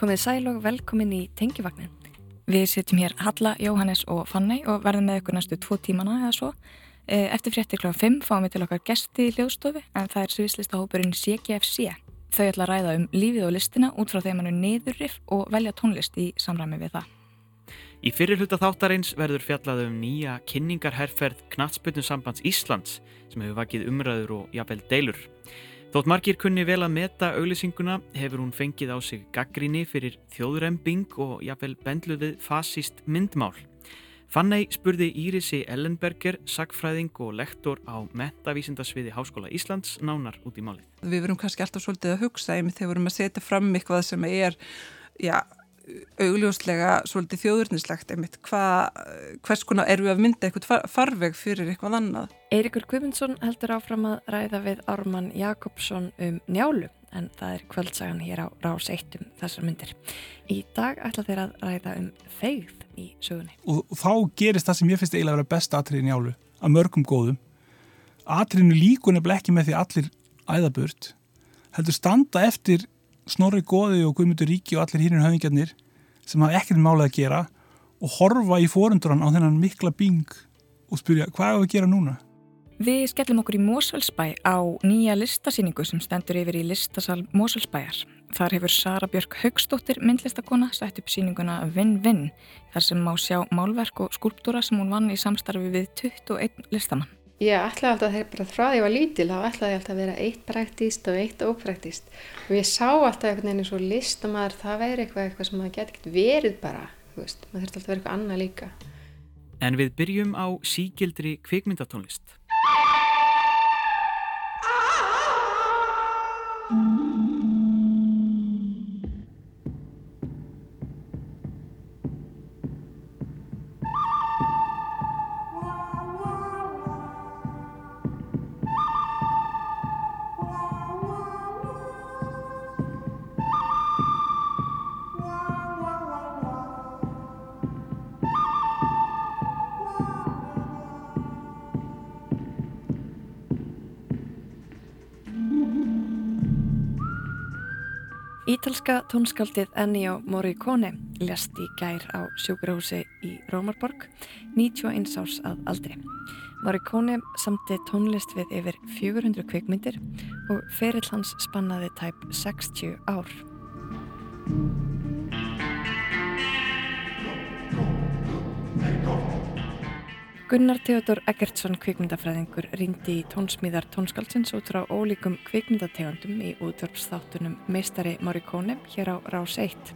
Komið sæl og velkomin í Tengjuvagnin. Við setjum hér Halla, Jóhannes og Fanny og verðum með ykkur næstu tvo tímana eða svo. E, eftir fréttir kl. 5 fáum við til okkar gesti í hljóðstofi en það er svislistahópurinn CGFC. Þau ætla að ræða um lífið og listina út frá þeim hannu niðurrif og velja tónlist í samræmi við það. Í fyrirluta þáttarins verður fjallað um nýja kynningarherrferð Knatsbytun sambands Íslands sem hefur vakið umræður og jafnvel deilur. Þótt margir kunni vel að meta auglýsinguna hefur hún fengið á sig gaggríni fyrir þjóðrembing og jafnvel bendluð við fasíst myndmál. Fannei spurði Írisi Ellenberger, sagfræðing og lektor á metavísindasviði Háskóla Íslands nánar út í málið. Við verum kannski alltaf svolítið að hugsa einmitt þegar við verum að setja fram eitthvað sem er já, augljóslega svolítið þjóðurnislegt einmitt. Hva, hvers konar er við að mynda eitthvað farveg fyrir eitthvað annað? Eirikur Guðmundsson heldur áfram að ræða við Ármann Jakobsson um njálu en það er kvöldsagan hér á rás eittum þessar myndir. Í dag ætla þeir að ræða um feigð í sögunni. Og, þá gerist það sem ég finnst eiginlega að vera besta atriðin í álu, að mörgum góðum. Atriðinu líkun er ekki með því allir æðaburt. Heldur standa eftir Snorri Góði og Guðmundur Ríki og allir hínir höfingjarnir sem hafa ekkert málið að gera og horfa í fórundurann á þennan mikla bing og spyrja hvað er að gera núna? Við skellum okkur í Mósfellsbæ á nýja listasýningu sem stendur yfir í listasal Mósfellsbæjar. Þar hefur Sara Björk Haugstóttir myndlistakona sett upp síninguna Vinn-Vinn þar sem má sjá málverk og skulptúra sem hún vann í samstarfi við 21 listamann. Ég ætlaði alltaf þegar bara frá því að ég var lítil þá ætlaði ég alltaf að vera eitt praktíst og eitt ópraktíst og ég sá alltaf einhvern veginn eins og listamæður það væri eitthvað, eitthvað sem maður geti ekkert verið bara, þú veist, maður þurfti alltaf að vera eitthvað annað líka. En við byrjum á síkildri kvikmyndatónlist. Ítalska tónskaldið Ennio Morricone lest í gær á sjúkrahúsi í Rómarborg, 91 árs að aldri. Morricone samti tónlist við yfir 400 kvikmyndir og ferill hans spannaði tæp 60 ár. Gunnar Theodor Eggertsson kvikmyndafræðingur rindi í tónsmíðar tónskaldsins út frá ólíkum kvikmyndategundum í útvarpsþáttunum meistari Morricone hér á Rás 1.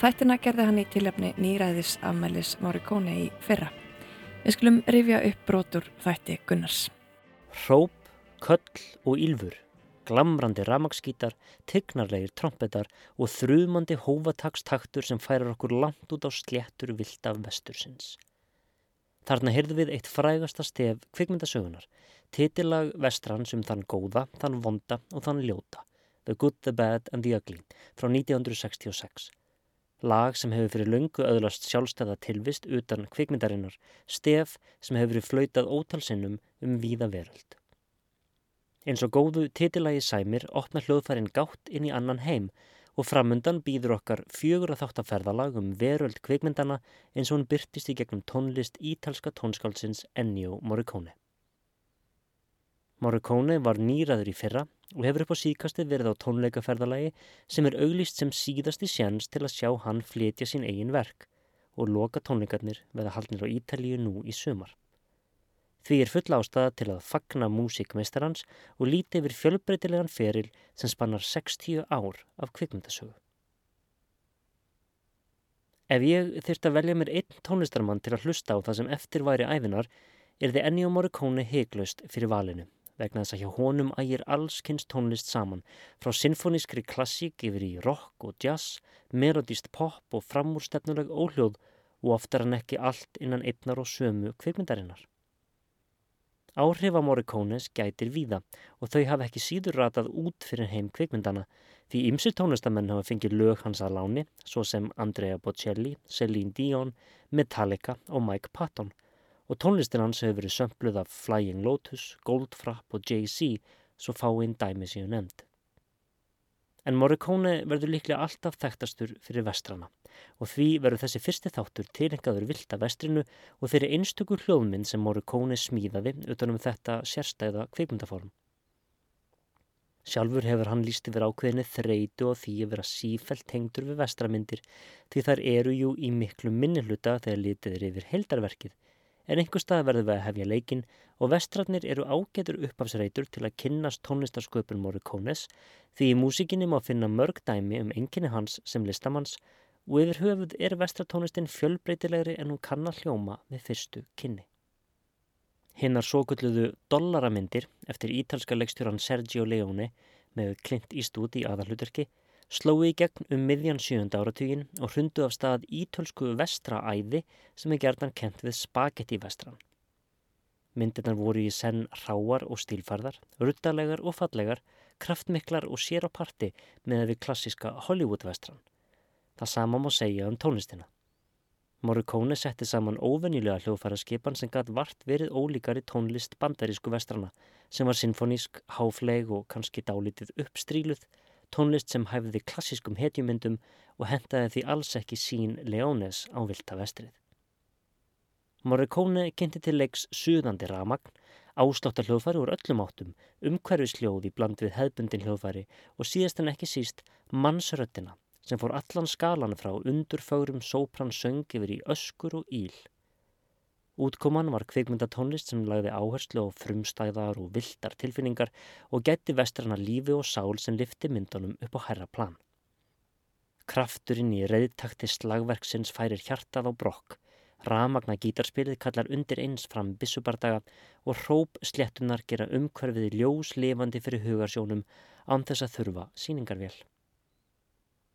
Þættina gerði hann í tilöfni nýræðis afmælis Morricone í fyrra. Við skulum rifja upp brotur þætti Gunnars. Hróp, köll og ylfur, glamrandi ramagsskítar, tignarlegir trompetar og þrjumandi hófatagstaktur sem færar okkur langt út á sléttur vilt af vestursins. Þarna heyrðu við eitt frægasta stef kvikmyndasögunar, titillag vestrans um þann góða, þann vonda og þann ljóta, The Good, The Bad and The Ugly, frá 1966. Lag sem hefur fyrir löngu öðlast sjálfstæða tilvist utan kvikmyndarinnar, stef sem hefur verið flautað ótalsinnum um víða veröld. Eins og góðu titillagi sæmir opna hljóðfærin gátt inn í annan heim og framundan býður okkar fjögur að þáttaferðalag um veröld kvikmyndana eins og hún byrtist í gegnum tónlist ítalska tónskálsins Ennio Morricone. Morricone var nýraður í fyrra og hefur upp á síkasti verið á tónleikaferðalagi sem er auglýst sem síðasti sjans til að sjá hann flytja sín eigin verk og loka tónleikarnir veða haldnir á Ítalíu nú í sumar. Því er full ástæða til að fagna músikmeistarans og líti yfir fjölbreytilegan feril sem spannar 60 ár af kvikmyndasögu. Ef ég þurft að velja mér einn tónlistarmann til að hlusta á það sem eftir væri æfinar, er þið Ennio Morricone heiglaust fyrir valinu, vegna þess að hjá honum ægir allskynst tónlist saman, frá sinfonískri klassík yfir í rock og jazz, melodíst pop og framúrstefnuleg óhljóð og oftar en ekki allt innan einnar og sömu kvikmyndarinnar. Áhrif á Morricones gætir víða og þau hafa ekki síður ratað út fyrir heim kvikmyndana því ymsu tónlistamenn hafa fengið lög hans að láni svo sem Andrea Bocelli, Celine Dion, Metallica og Mike Patton og tónlistin hans hefur verið sömpluð af Flying Lotus, Goldfrapp og Jay-Z svo fáinn dæmi síðan nefnd. En Morricone verður líklega alltaf þekktastur fyrir vestrana og því verður þessi fyrsti þáttur tilengaður vilt af vestrinu og þeirri einstökur hljóðminn sem Morricone smíðaði utanum þetta sérstæða kveikmyndaform. Sjálfur hefur hann líst yfir ákveðinni þreitu og því að vera sífælt tengdur við vestramyndir því þar eru jú í miklu minnihluta þegar litið er yfir heldarverkið en einhver stað verður við að hefja leikin og vestratnir eru ágetur uppafsreitur til að kynnast tónlistarsköpun Morricones því í músikinni má finna mörg dæmi um enginni hans sem listamanns og yfir höfuð er vestratónlistin fjölbreytilegri en hún kann að hljóma við fyrstu kynni. Hinnar svo gulluðu dollaramindir eftir ítalska leikstjóran Sergio Leone með Eastwood í aðalhuturki slói í gegn um miðjan sjönda áratugin og hrundu af stað ítölsku vestraæði sem er gerðan kent við spagetti vestran. Myndirnar voru í senn ráar og stílfarðar, ruttalegar og fallegar, kraftmiklar og sér á parti með við klassiska Hollywood vestran. Það sama má segja um tónlistina. Morricone setti saman óvenjulega hljóðfæraskipan sem gætt vart verið ólíkari tónlist bandarísku vestrana sem var sinfonísk, háfleg og kannski dálítið uppstríluð tónlist sem hæfði klassískum hetjumyndum og hendaði því alls ekki sín Leónes á vilda vestrið. Morricone kynnti til leiks suðandi ramagn, ásláttar hljóðfæri úr öllum áttum, umhverfisljóð í bland við hefbundin hljóðfæri og síðast en ekki síst mannsröttina sem fór allan skalan frá undurfögrum sópran söng yfir í öskur og íl. Útkoman var kvikmyndatónlist sem lagði áherslu á frumstæðar og viltar tilfinningar og gætti vestrana lífi og sál sem lifti myndunum upp á herra plan. Krafturinn í reyðtakti slagverksins færir hjartað á brokk, ramagna gítarspilið kallar undir eins fram bissubardaga og hróp sléttunar gera umhverfiði ljós lifandi fyrir hugarsjónum án þess að þurfa síningarvél.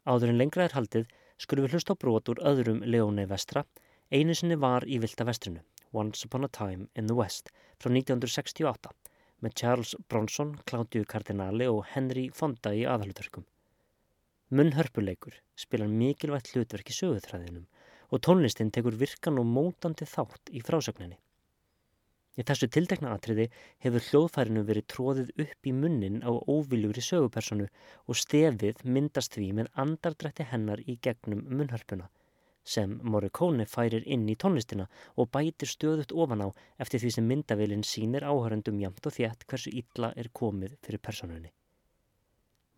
Áður en lengra er haldið skulum við hlusta á brot úr öðrum Leóni vestra Einu sinni var í Vilda vestrinu, Once Upon a Time in the West, frá 1968, með Charles Bronson, Claudiu Cardinali og Henry Fonda í aðhalutverkum. Munnhörpuleikur spilar mikilvægt hlutverk í söguþræðinum og tónlistin tekur virkan og mótandi þátt í frásögninni. Í þessu tiltekna atriði hefur hljóðfærinu verið tróðið upp í munnin á óviljúri sögupersonu og stefið myndast því með andardrætti hennar í gegnum munnhörpuna sem Morricone færir inn í tónlistina og bætir stöðut ofan á eftir því sem myndavélinn sínir áhörendum jamt og þétt hversu illa er komið fyrir personunni.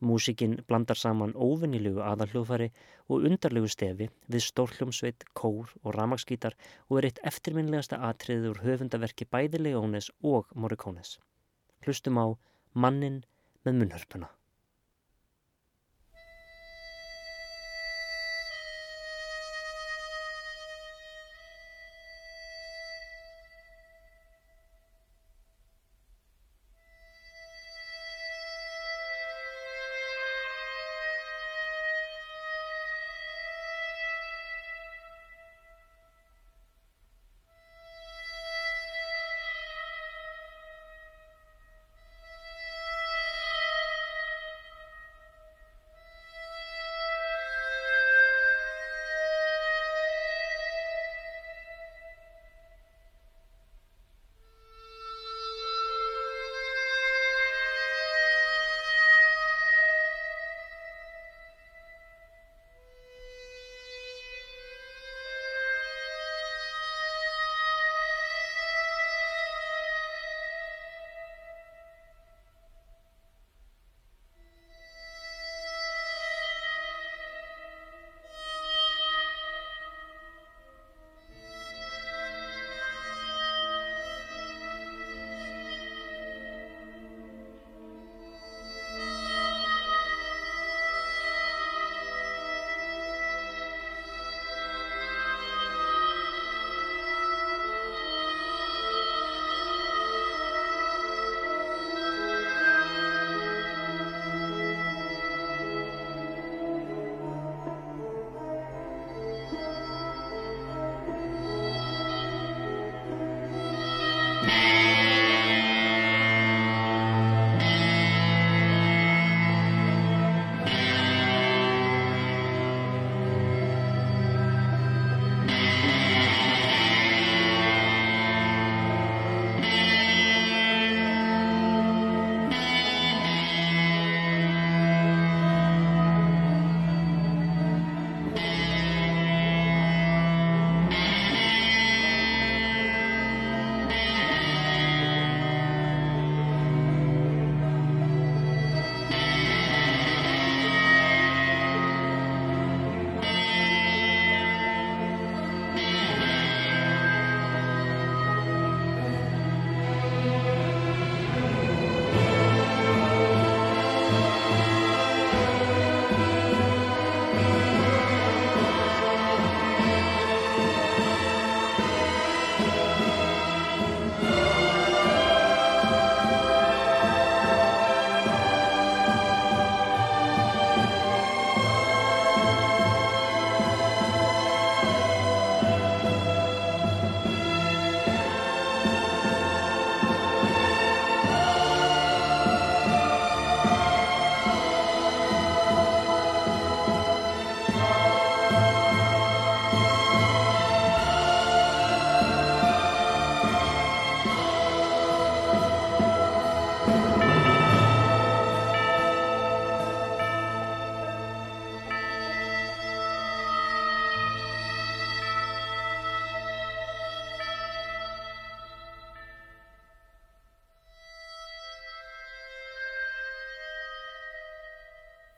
Músikinn blandar saman óvinnilegu aðalhljóðfari og undarlegu stefi við stórhljómsveit, kór og ramagsgítar og er eitt eftirminlegasta atriðið úr höfundaverki bæði Leónes og Morricones. Hlustum á Mannin með munnhörpuna.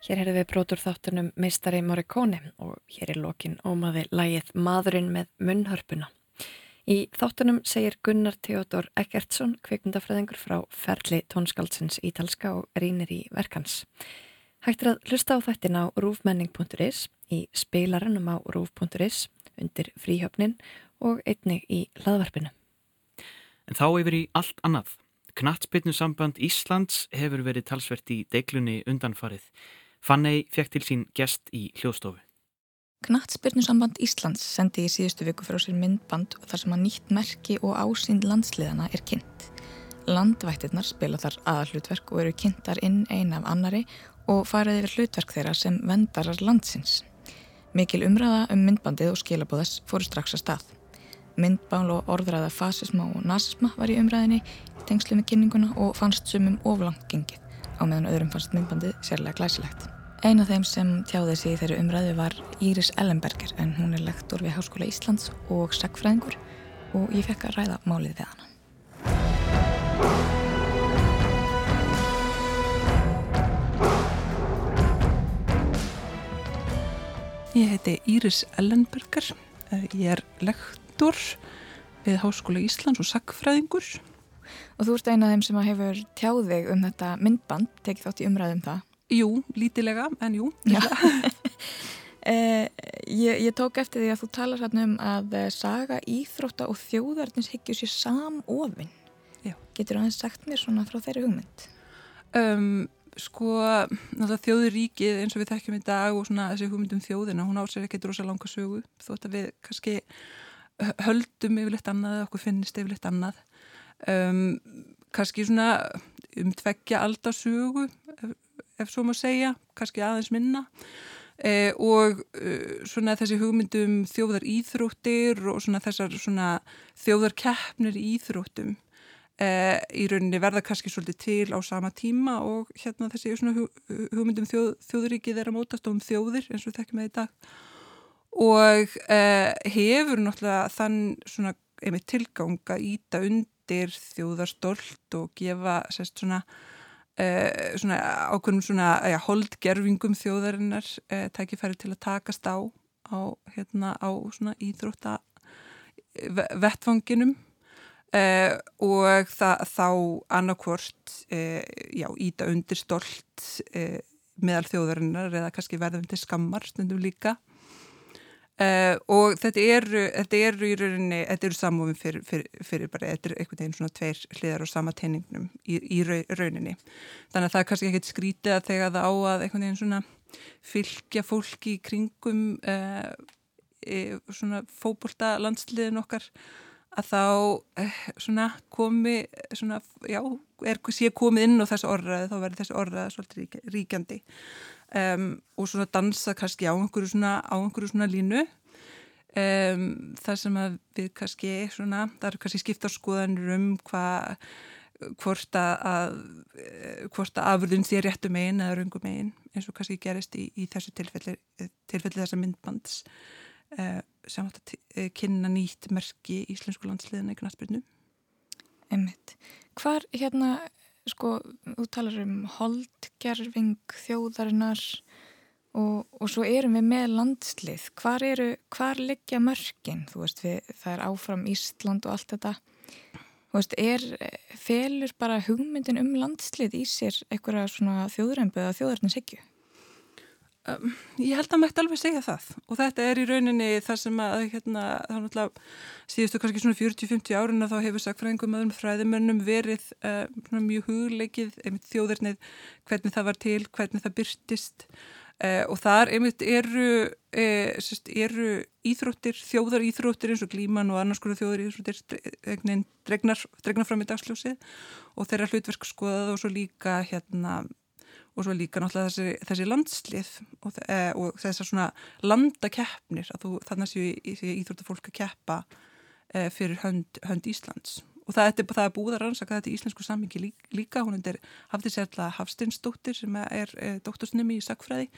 Hér heyrðum við brotur þáttunum Meistari Morricone og hér er lokin ómaði lægið Maðurinn með munnhörpuna. Í þáttunum segir Gunnar Theodor Eggertsson, kveikmyndafræðingur frá Ferli tónskaldsins ítalska og rínir í verkans. Hægt er að hlusta á þættin á rúfmenning.is, í spilarannum á rúf.is, undir fríhjöfnin og einnig í laðvarpinu. En þá yfir í allt annað. Knatsbytnusamband Íslands hefur verið talsvert í deiklunni undanfarið. Fanney fekk til sín gest í hljóðstofu. Knatsbyrnusamband Íslands sendi í síðustu viku frá sér myndband þar sem að nýtt merki og ásýnd landsliðana er kynnt. Landvættirnar spila þar aðal hlutverk og eru kynntar inn eina af annari og farið yfir hlutverk þeirra sem vendarar landsins. Mikil umræða um myndbandið og skilabóðas fóru strax að stað. Myndbál og orðræða fasisma og nazisma var í umræðinni, tengslu með kynninguna og fannst sumum oflangt gengið á meðan öðrum fannst myndbandið sérlega glæsilegt. Einn af þeim sem tjáði sig í þeirri umræðu var Íris Ellenberger en hún er lektor við Háskóla Íslands og sagfræðingur og ég fekk að ræða málið við hana. Ég heiti Íris Ellenberger, ég er lektor við Háskóla Íslands og sagfræðingur Og þú ert eina af þeim sem hefur tjáðið um þetta myndband, tekið þátt í umræðum það. Jú, lítilega, en jú. eh, ég, ég tók eftir því að þú talar hérna um að eh, saga íþrótta og þjóðarnins higgjur sér samofinn. Getur aðeins sagt mér svona frá þeirri hugmynd? Um, sko, þjóðuríkið eins og við þekkjum í dag og svona þessi hugmyndum þjóðina, hún áser ekki drosa langa sögu, þótt að við kannski höldum yfirleitt annað eða okkur finnist yfirleitt annað um, kannski svona um tveggja aldasögu ef, ef svo má segja, kannski aðeins minna. Eh, og uh, svona þessi hugmyndum þjóðar íþróttir og svona þessar svona þjóðar keppnir íþróttum eh, í rauninni verða kannski svolítið til á sama tíma og hérna þessi svona hugmyndum þjóð, þjóðuríkið er að mótast um þjóðir eins og þekkjum það í dag. Og eh, hefur náttúrulega þann svona einmitt tilgang að íta und undir þjóðarstólt og gefa sérst svona, uh, svona ákveðnum svona ja, holdgerfingum þjóðarinnar uh, tækifæri til að takast á á, hérna, á svona íþrótta vettfanginum uh, og það, þá annarkvort já, íta undir stolt meðal þjóðarinnar eða kannski verðum til skammar stundum líka Uh, og þetta eru, þetta eru í rauninni, þetta eru samofin fyrir, fyrir, fyrir bara, þetta eru einhvern veginn svona tveir hliðar og sama teiningnum í, í rauninni. Þannig að það er kannski ekkert skrítið að þegar það á að einhvern veginn svona fylgja fólki í kringum uh, svona fókbólta landsliðin okkar að þá uh, svona komi svona, já, er sé komið inn á þessu orðraði, þá verður þessu orðraði svolítið ríkjandi um, og svona dansa kannski á einhverju svona, á einhverju svona línu. Um, þar sem að við kannski svona, það eru kannski skiptarskoðanur um hvað hvort að hvort að afurðun sé réttu megin eða rungum megin eins og kannski gerist í, í þessu tilfelli, tilfelli þessa myndbands. Uh, sem átt að eh, kynna nýtt merki í Íslensku landsliðina í Gnarspilnu Emmitt. Hvar hérna sko, þú talar um holdgerfing þjóðarinnar og, og svo erum við með landslið. Hvar eru, hvar liggja mörgin? Þú veist, við, það er áfram Ísland og allt þetta. Þú veist, er, felur bara hugmyndin um landslið í sér eitthvað svona þjóðrembu eða þjóðarninshyggju? Um, ég held að maður ætti alveg segja það. Og þetta er í rauninni það sem að hérna, þá náttúrulega síðustu kannski svona 40-50 áruna þá hefur sakfræðingum öðrum fræðimönnum verið uh, mjög hugleikið einmitt þjóðirnið, hvernig það var til hvernig það byrtist uh, og þar einmitt eru uh, sest, eru íþróttir þjóðar íþróttir eins og glíman og annars konar þjóðar íþróttir dregnar fram í dagsljósið. Og þeirra hlutverk skoðað og svo líka hérna og svo líka náttúrulega þessi, þessi landslið og, e, og þessar svona landakeppnir að þú þannig séu íþróttafólk að keppa e, fyrir hönd, hönd Íslands. Og það er, það er búið að rannsaka þetta í íslensku sammingi líka, hún er hafði sérlega Hafstinsdóttir sem er e, doktorsnemi í sakfræði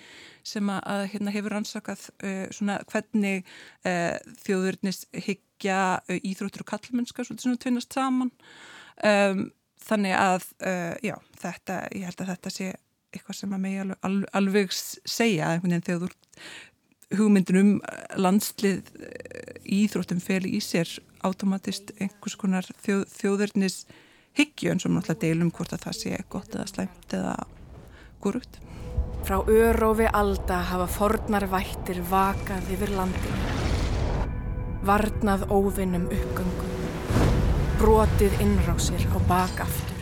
sem að hérna, hefur rannsakað e, svona hvernig þjóðurnist higgja íþróttur og kallmennska svona tvinnast saman. Um, þannig að já, þetta, ég held að þetta sé eitthvað sem að megi alveg, alveg, alveg segja einhvern veginn þegar þú hugmyndin um landslið íþróttum fel í sér automatist einhvers konar þjóð, þjóðurnis hyggju eins og náttúrulega deilum hvort að það sé gott eða slæmt eða gúrugt. Frá örófi alda hafa fornar vættir vakað yfir landinu. Varnað óvinnum uppgöngum. Brotið innrásir á bakaftur.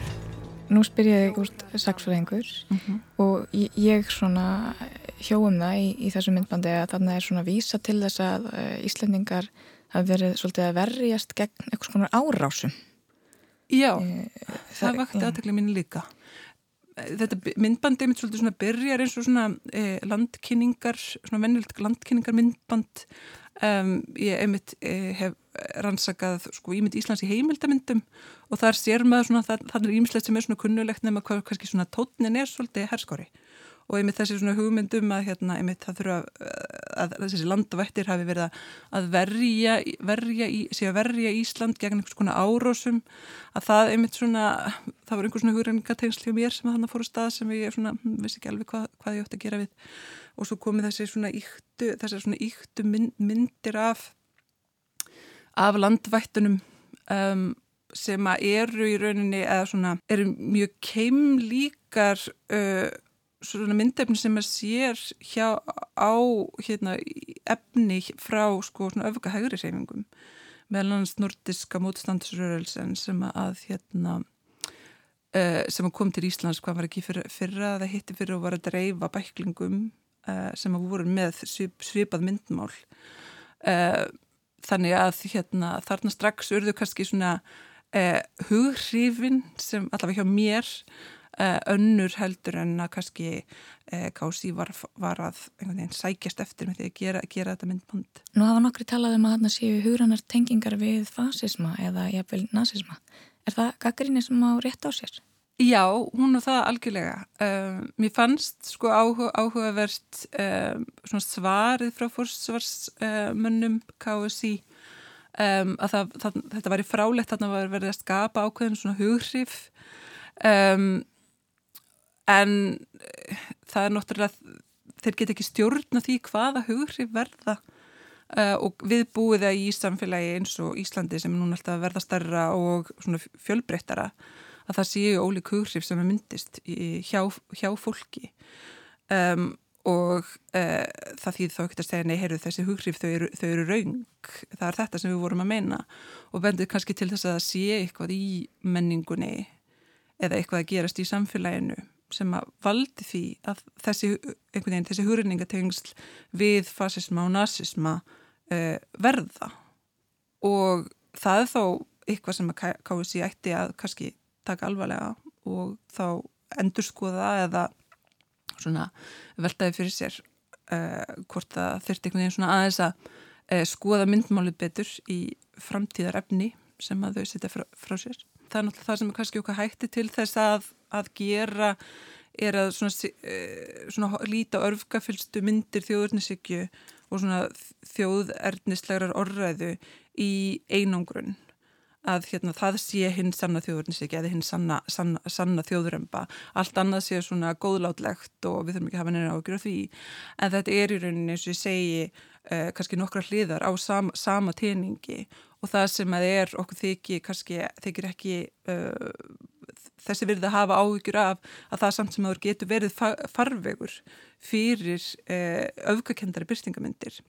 Nú spyr ég þig saksfræðingur mm -hmm. og ég svona hjóum það í, í þessu myndbandi að þarna er svona vísa til þess að uh, Íslandingar hafi verið svolítið að verjast gegn eitthvað svona árásum. Já, e, það, það vakti aðtekla mín líka þetta myndbandi mitt svolítið svona byrjar eins og svona eh, landkynningar, svona vennilt landkynningar myndband um, ég einmitt eh, hef rannsakað sko ímynd Íslands í heimildamindum og þar sér maður svona það, það er ímislegt sem er svona kunnulegt nema hvað kannski svona tótnin er svolítið herskóri og einmitt þessi svona hugmyndum að hérna einmitt það þurfa að, að þessi landavættir hafi verið að verja, verja, í, verja Ísland gegn einhvers konar árósum að það einmitt svona, það var einhvers svona hugrenningatengsli um mér sem að þannig fóru stað sem ég svona, hm, vissi ekki alveg hvað, hvað ég ætti að gera við. Og svo komið þessi svona íktu, þessi svona íktu mynd, myndir af af landvættunum um, sem eru í rauninni eða svona eru mjög keimlíkar uh, svona myndefni sem að sér hjá á hérna, efni frá sko svona öfuga hægri reyfingum meðal hans nordiska mótstandsrörelsen sem að hérna uh, sem að kom til Íslands hvað var ekki fyrra, fyrra það hitti fyrir að var að dreifa bæklingum uh, sem að voru með svip, svipað myndmál. Uh, þannig að hérna þarna strax urðu kannski svona hughrifin sem allavega hjá mér Eh, önnur heldur en að kannski eh, Kási var, var að sækjast eftir með því að gera, gera þetta myndband. Nú hafa nokkri talað um að þarna séu hugrannar tengingar við fasisma eða jafnvel nazisma. Er það gaggrinni sem á rétt á sér? Já, hún og það algjörlega. Uh, mér fannst sko áhuga, áhugavert uh, svarið frá fórsvarsmönnum uh, KSI um, að það, það, þetta var í frálegt að það var verið að skapa ákveðin svona hughrif um, en eh, það er náttúrulega þeir get ekki stjórna því hvaða hugri verða uh, og við búið það í samfélagi eins og Íslandi sem er núna alltaf verða starra og fjölbreyttara að það séu ólík hugrif sem er myndist í, hjá, hjá fólki. Um, og uh, það þýð þá ekkert að segja nei, heyrðu þessi hugrif þau eru, þau eru raung það er þetta sem við vorum að meina. Og bendur kannski til þess að það sé eitthvað í menningunni eða eitthvað að gerast í samfélaginu sem að valdi því að þessi, þessi húrinningatengsl við fasisma og nazisma uh, verða. Og það er þá eitthvað sem að KSI ætti að kannski taka alvarlega og þá endurskoða eða svona veltaði fyrir sér uh, hvort það þurfti einhvern veginn svona aðeins að uh, skoða myndmálið betur í framtíðar efni sem að þau setja frá, frá sér. Það er náttúrulega það sem er kannski okkar hætti til þess að að gera er að svona, eh, svona líta örfgafylstu myndir þjóðurnisíkju og svona þjóðernislegar orðræðu í einangrun að hérna, það sé hinn sanna þjóðurnisíkja eða hinn sanna, sanna, sanna þjóðurömba allt annað sé svona góðlátlegt og við þurfum ekki að hafa neina ágjör á því. En þetta er í rauninni eins og ég segi uh, kannski nokkra hliðar á sama, sama teiningi og það sem að er okkur þykir kannski þykir ekki uh, þessi verið að hafa áhyggjur af að það samt sem aður getur verið farvegur fyrir eh, öfgakendari byrstingamindir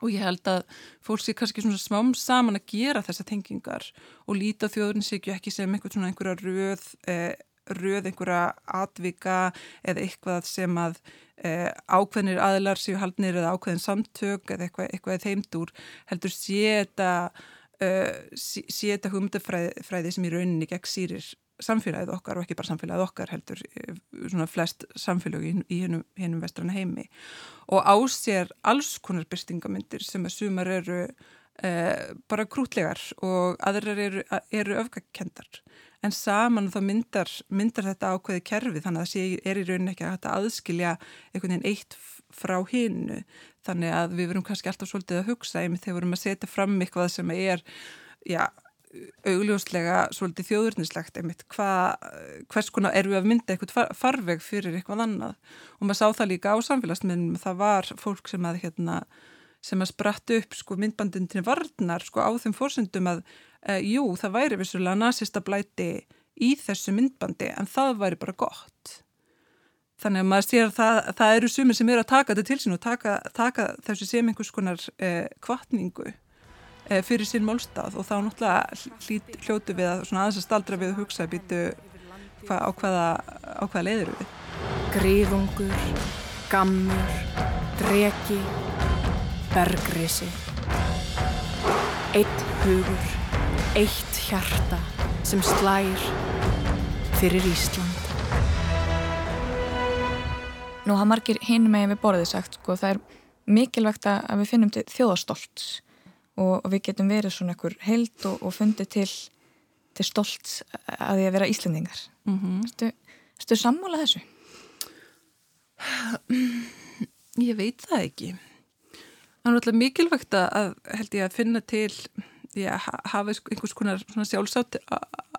og ég held að fólk sé kannski svona smám saman að gera þessa tengingar og líta þjóðurinsíkju ekki sem einhvern svona einhverja röð, eh, röð einhverja atvika eða eitthvað sem að eh, ákveðnir aðlar séu haldnir eða ákveðin samtök eða eitthvað, eitthvað þeimdur heldur sé þetta uh, sé, sé þetta hugmyndafræði sem í rauninni gegn sýrir samfélagið okkar og ekki bara samfélagið okkar heldur eh, svona flest samfélagi í hennum vestrana heimi. Og ásér alls konar byrstingamindir sem að sumar eru eh, bara krútlegar og aðrar eru, eru öfgakendar en saman þá myndar, myndar þetta ákveði kerfi þannig að það er í rauninni ekki að aðskilja einhvern veginn eitt frá hinnu þannig að við verum kannski alltaf svolítið að hugsa þegar við verum að setja fram eitthvað sem er já augljóslega svolítið þjóðurnislegt einmitt, hva, hvers konar er við að mynda eitthvað farveg fyrir eitthvað annað? Og maður sá það líka á samfélagsmiðnum það var fólk sem að hérna, sem að spratt upp sko, myndbandin til varnar sko, á þeim fórsendum að e, jú, það væri vissulega nazista blæti í þessu myndbandi en það væri bara gott. Þannig að maður sér að það, það eru sumir sem eru að taka þetta til sín og taka, taka þessu sem einhvers konar e, kvartningu fyrir sín málstað og þá náttúrulega hljótu við að svona aðeins að staldra við að hugsa býtu hva, á, hvaða, á hvaða leiður við. Gríðungur, gammur, dregi, bergrisi. Eitt hugur, eitt hjarta sem slægir fyrir Ísland. Nú hafa margir hinum megin við borðið sagt sko það er mikilvægt að við finnum til þjóðastolts og við getum verið svona einhver held og, og fundið til, til stolt að því að vera Íslandingar mm -hmm. Erstu sammálað þessu? Ég veit það ekki Það er náttúrulega mikilvægt að held ég að finna til já, hafa einhvers konar sjálfsátt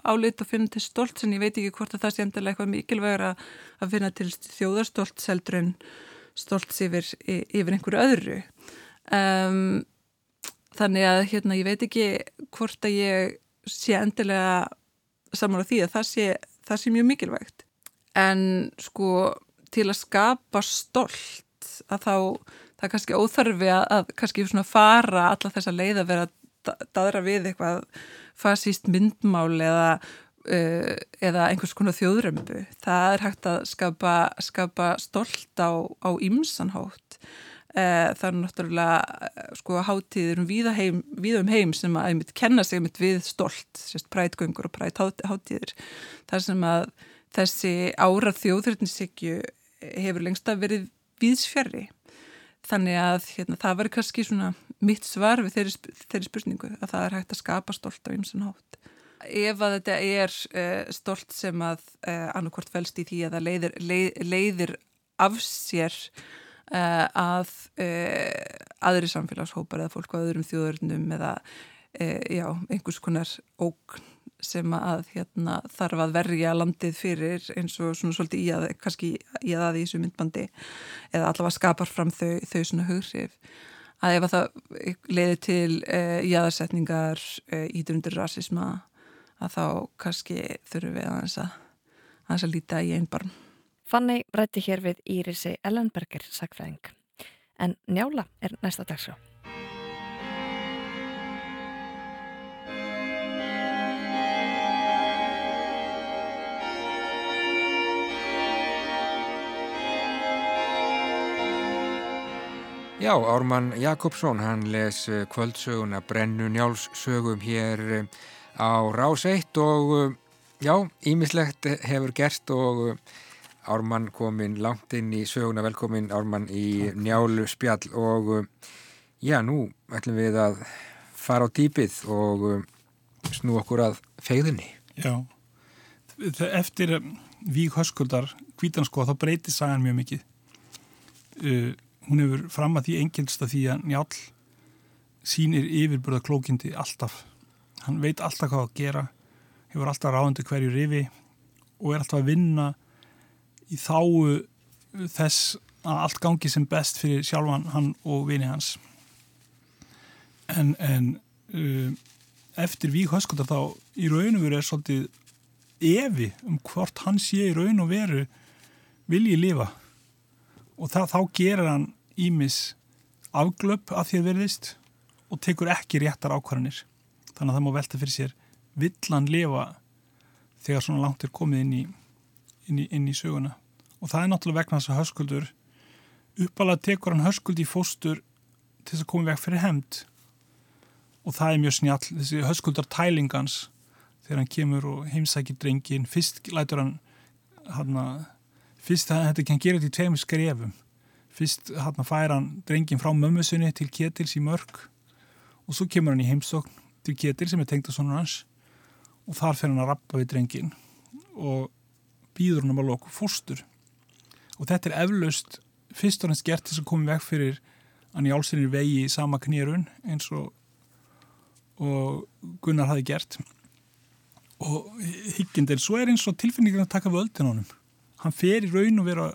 álit að finna til stolt en ég veit ekki hvort að það sé endilega eitthvað mikilvægur að finna til þjóðarstolt seldur en stolt yfir, yfir einhverju öðru um Þannig að hérna, ég veit ekki hvort að ég sé endilega saman á því að það sé, það sé mjög mikilvægt. En sko til að skapa stolt að þá það er kannski óþarfi að, að kannski svona fara alla þessa leið að vera að dadra við eitthvað fasíst myndmál eða, uh, eða einhvers konar þjóðrömbu. Það er hægt að skapa, skapa stolt á. Eh, það er náttúrulega eh, sko hátíður um víða, heim, víða um heim sem að einmitt kenna sig einmitt við stolt, prætgöngur og præt hátíður. Það sem að þessi ára þjóðrætnissikju hefur lengst að verið víðsfjari. Þannig að hérna, það verður kannski svona mitt svar við þeirri, þeirri spurningu að það er hægt að skapa stolt á ymsun hátt. Ef að þetta er uh, stolt sem að uh, annarkort fælst í því að það leiðir, leið, leiðir af sér að uh, aðri samfélagshópar eða fólk á öðrum þjóðurnum eða uh, já, einhvers konar ógn sem að hérna, þarf að verja landið fyrir eins og svona svolítið í að kannski í að það í þessu myndbandi eða allavega skapar fram þau, þau svona hugrif að ef að það leiði til jáðarsetningar ídrundur rasisma að þá kannski þurfum við að að, að, líta í einbarn Fanny rætti hér við Írisi Ellenberger sagfræðing. En njála er næsta dagsjá. Já, Ármann Jakobsson, hann les eh, kvöldsöguna Brennu Njálssögum hér eh, á Rás 1 og eh, já, ímislegt hefur gert og Ármann kominn langt inn í söguna, velkomin Ármann í njálu spjall og uh, já, nú ætlum við að fara á dýpið og uh, snú okkur að fegðinni. Já, eftir um, Vík Höskuldar, Kvítanskoð, þá breytir sagan mjög mikið. Uh, hún hefur fram að því engelsta því að njál sínir yfirburða klókindi alltaf. Hann veit alltaf hvað að gera, hefur alltaf ráðandi hverju rifi og er alltaf að vinna í þáu þess að allt gangi sem best fyrir sjálfan hann og vini hans. En, en uh, eftir Vík Höskundar þá í raun og veru er svolítið evi um hvort hann sé í raun og veru vilji lifa. Og það, þá gerir hann ímis afglöp að því að verðist og tekur ekki réttar ákvarðanir. Þannig að það má velta fyrir sér vill hann lifa þegar svona langt er komið inn í inn í, inn í söguna. Og það er náttúrulega vegna þess að höskuldur uppalega tekur hann höskuld í fóstur til þess að koma veg fyrir hemd og það er mjög snjall þessi höskuldar tælingans þegar hann kemur og heimsækir drengin fyrst lætur hann að fyrst þetta hann gera þetta í tveim skrefum. Fyrst hann að færa hann drengin frá mömmusunni til Ketils í mörg og svo kemur hann í heimsókn til Ketil sem er tengt að svona hans og þar fer hann að rappa við drengin og býður hann um að loku fóstur. Og þetta er eflaust fyrst og næst gert þess að koma veg fyrir að njálsinir vegi í sama knýrun eins og og Gunnar hafi gert. Og higgindir, svo er eins og tilfinningar að taka völdin honum. Hann fer í raun og vera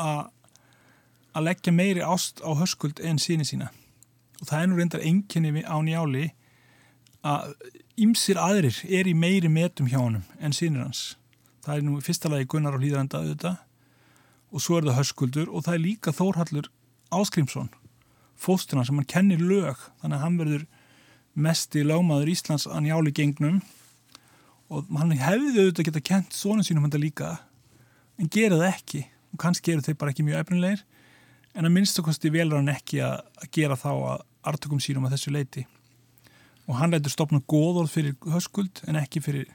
að að leggja meiri ást á höskuld en síni sína. Og það er nú reyndar enginni á njáli að ymsir aðrir er í meiri metum hjá honum en sínir hans það er nú fyrsta lagi Gunnar og Hlýðaranda auðvitað. Og svo er það höskuldur og það er líka Þórhallur Áskrimsson fósturna sem hann kennir lög. Þannig að hann verður mest í lögmaður Íslands að njáli gengnum. Og hann hefði auðvitað geta kent svona sínum hann líka en gera það ekki. Og kannski eru þeir bara ekki mjög efnilegir. En að minnstakosti velur hann ekki að, að gera þá að artökum sínum að þessu leiti og hann lætur stopna góðorð fyrir höskuld en ekki fyrir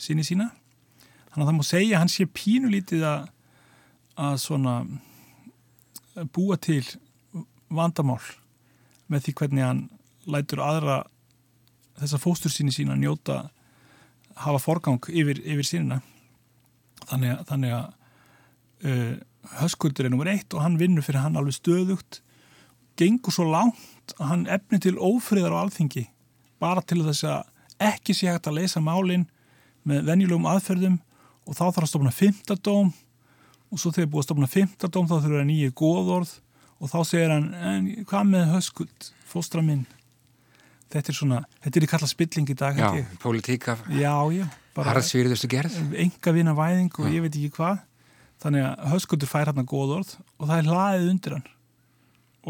síni sína þannig að það má segja að hann sé pínulítið að, að svona að búa til vandamál með því hvernig hann lætur aðra þessa fóstur síni sína njóta hafa forgang yfir, yfir sínina þannig að, þannig að uh, höskuldur er nummer eitt og hann vinnur fyrir hann alveg stöðugt. Gengur svo langt að hann efni til ófriðar á alþingi bara til þess að ekki sé hægt að leysa málinn með venjulegum aðferðum og þá þarf að stofna fymtadóm og svo þegar búið að stofna fymtadóm þá þurfa nýju góðorð og þá segir hann, en hvað með höskuld fóstra minn? Þetta er svona, þetta er í kalla spilling í dag Já, politíka Harðsvíriðustu gerð Enga vina væðing og já. ég veit ekki hvað. Þannig að höskuldur fær hann að góðorð og það er hlaðið undir hann.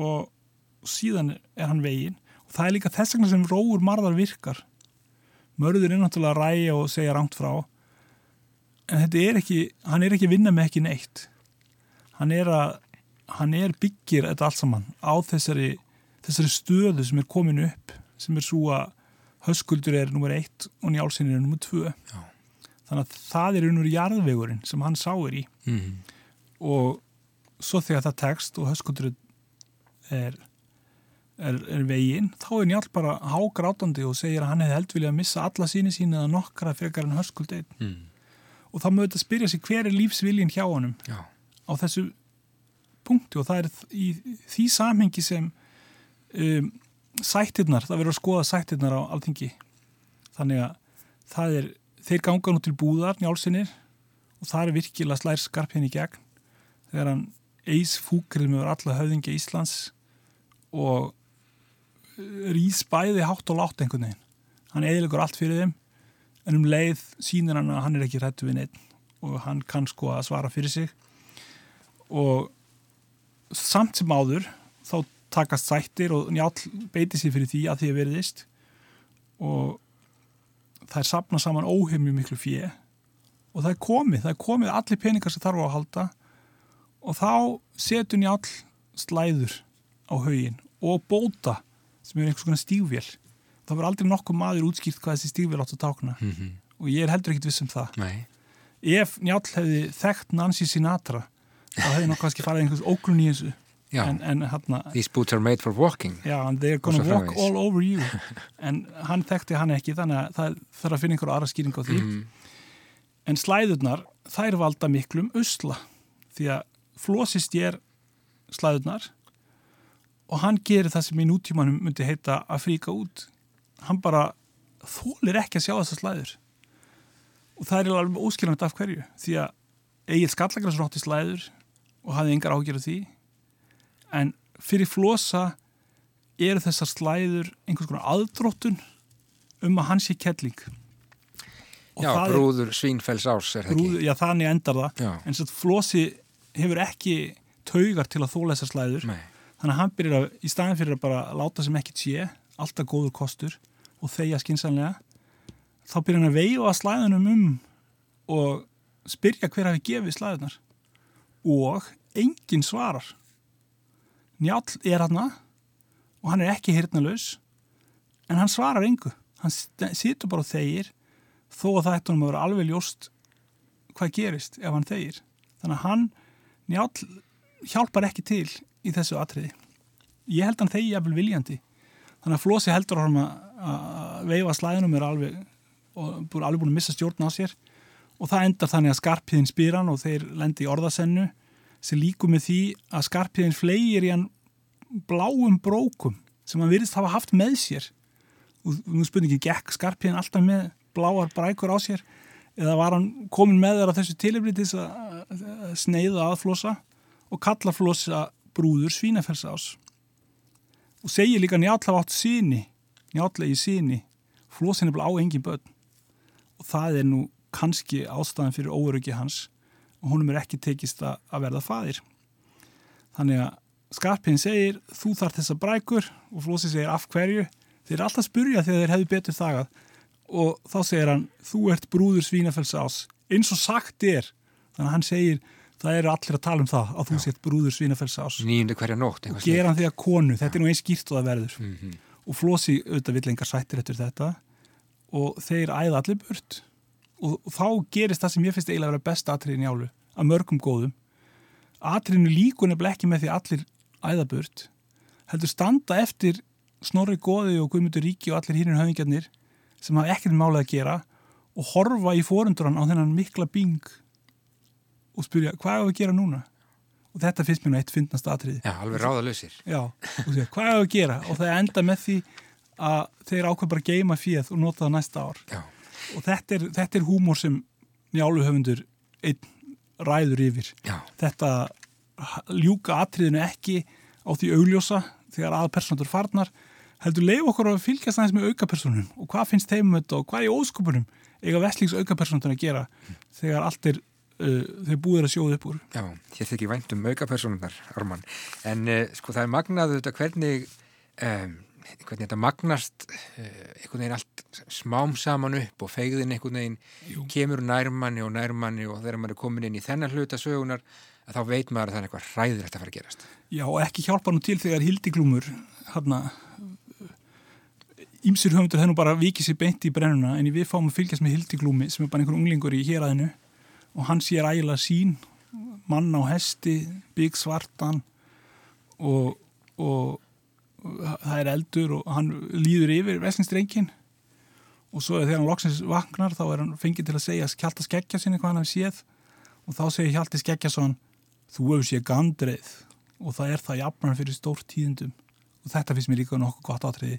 Og síðan er hann veginn. Og það er líka þess vegna sem róur marðar virkar. Mörður er náttúrulega að ræja og segja rámt frá en þetta er ekki hann er ekki að vinna með ekki neitt hann er að hann er byggir þetta allt saman á þessari þessari stöðu sem er komin upp sem er svo að höskuldur er nummer eitt og njálsinn er nummer tvö Já. þannig að það er unnur jarðvegurinn sem hann sáir í mm -hmm. og svo þegar það tekst og höskuldur er, er, er veginn þá er njálf bara hágrátandi og segir að hann hefði held vilja að missa alla síni síni eða nokkra frekar en höskuld einn mm. Og þá mögðu þetta að spyrja sig hver er lífsviljin hjá honum Já. á þessu punkti? Og það er í því samhengi sem um, sættirnar, það verður að skoða sættirnar á alþingi. Þannig að það er, þeir ganga nú til búðar njálsinir og það er virkilega slær skarpinn í gegn. Þegar hann eis fúkrið með alla höfðingi Íslands og uh, rýs bæði hátt og látt einhvern veginn. Hann eðilegur allt fyrir þeim en um leið sínir hann að hann er ekki hrættu við neitt og hann kann sko að svara fyrir sig. Og samt sem áður þá takast sættir og njál beiti sér fyrir því að því að veriðist og það er sapnað saman óheimju miklu fjö og það er komið, það er komið allir peningar sem þarf að halda. Og þá setur njál slæður á haugin og bóta sem er einhvers konar stígvél það verður aldrei nokkuð maður útskýrt hvað þessi stígvél átt að tákna. Mm -hmm. og ég er heldur ekkit viss um það. Nei. ef njál hefði þekkt Nancy Sinatra þá hefði nokkuð kannski farið einhvers óklun í þessu. En, en, hana, These boots are made for walking. Já, and they're gonna walk framvegis. all over you. En hann þekkti hann ekki þannig að það þarf að finna einhverju aðra skýring á því. Mm -hmm. en slæðurnar þær valda miklum usla. Því að flósist ég er slæðurnar og hann gerir það sem í nútímanum myndi heita að fríka út hann bara þólir ekki að sjá þessar slæður. Og það er alveg óskilvægt af hverju því að Egil Skallagræs rátti slæður og hafði engar ágjörðu því. En fyrir flosa eru þessar slæður einhvers konar aðdróttun um að hans sé kettling. Já, brúður svínfells árs er það ekki? Já, þannig endar það. Já. en svo flosi hefur ekki taugar til að þóla þessar slæður. Nei. þannig að hann byrjar að, í staðin fyrir að bara láta sem ekkit sé, alltaf góður kostur og þeia skinsanlega þá byrjar hann að veifa slæðunum um og spyrja hver hafi gefið slæðunar og enginn svarar. Njál er hann og hann er ekki hirtnalus en hann svarar yngu hann situr bara og þeir þó að það ættum að vera alveg ljóst hvað gerist ef hann þeir þannig að hann njál hjálpar ekki til í þessu atriði. Ég held hann þegi jafnvel viljandi þannig að Flósi heldur hann að veifa slæðinum er alveg búin alveg búin að missa stjórn á sér. Og það endar þannig að skarpiðin spýr hann og þeir lendi í orðasennu sem líku með því að skarpiðin flegir í hann bláum brókum sem hann virðist hafa haft með sér. Og nú spurningin gekk skarpiðin alltaf með bláar brækur á sér? Eða var hann komin með á þessu tiliflitis að sneiða að flosa og kalla flosa brúður svínafelsás og segir líka njáll hafa átt síni njáttlegi síni flosin er bara á engin börn. Og það er nú kannski ástæðan fyrir óöryggi hans og honum er ekki tekist að verða fadir þannig að Skarpinn segir þú þarf þessa brækur. Og Flósi segir af hverju? Þeir er alltaf spurja þegar þeir hefðu betur þagað. Og þá segir hann þú ert brúður svínafells ás eins og sagt er. Þannig að hann segir það eru allir að tala um það að þú sett brúður svínafells ás nýjundu hverja nótt og gera hann því að konu, þetta er nú einn skýrt og það verður. Mm -hmm. og Flósi auðvitað villengar sættir eftir þetta. Og þeir æða allir burt. Og, og þá gerist það sem ég finnst eiginlega að vera besta atriðin í álu að mörgum góðum. Atriðinu líkun er ekki með því allir æða burt heldur standa eftir Snorri Góði og Guðmundur Ríki og allir hínir höfingjarnir sem hafa ekkert málið að gera og horfa í fórundran á þennan mikla bing og spyrja hvað er að gera núna? Og þetta finnst mér nú eitt fyndnast atriði. Já, alveg ráðalösir Já, og segja hvað er að gera? Og það enda með því að þeir ákveð bara geima fíð og nota það næsta ár. Já. og þetta er, þetta er húmor sem njáluhöfundur einn ræður yfir. Já. þetta ljúka atriðinu ekki á því augljósa þegar aðpersonur farnar heldur leif okkur að fylgjast aðeins með aukapersonum og hvað finnst þeim um þetta og hvað er í óskupunum eiga vestlings aukapersonur að gera þegar allt er uh, þeir búið að sjóða upp úr. Já, hér þykir vænt um aukapersonunar Arman, en uh, sko það er magnaðu þetta hvernig um, hvernig þetta magnast uh, einhvern veginn allt smám saman upp og fegðin einhvern veginn Jú. kemur nærmanni og nærmanni og þegar maður er komin inn í þennan hluta sögunar að þá veit maður að það er eitthvað hræður að fara að gerast. Já, og ekki hjálpa nú til þegar hildiglúmur hérna Ímsir höfundur nú bara vikið sér beint í brennuna en við fáum að fylgjast með hildiglúmi sem er bara einhver unglingur í héræðinu og hann sér ægilega sín mann á hesti, bygg svartan og, og, það er eldur og hann líður yfir veslinstrengin og svo þegar hann loksins vaknar þá er hann fengið til að segja Hjalta Skeggja sinni hvað hann hafi séð. Og þá segir Hjalti Skeggjason þú hefur séð gandreið og það er það jafnar fyrir stórt tíðendum og þetta finnst mér líka nokkuð gott átriði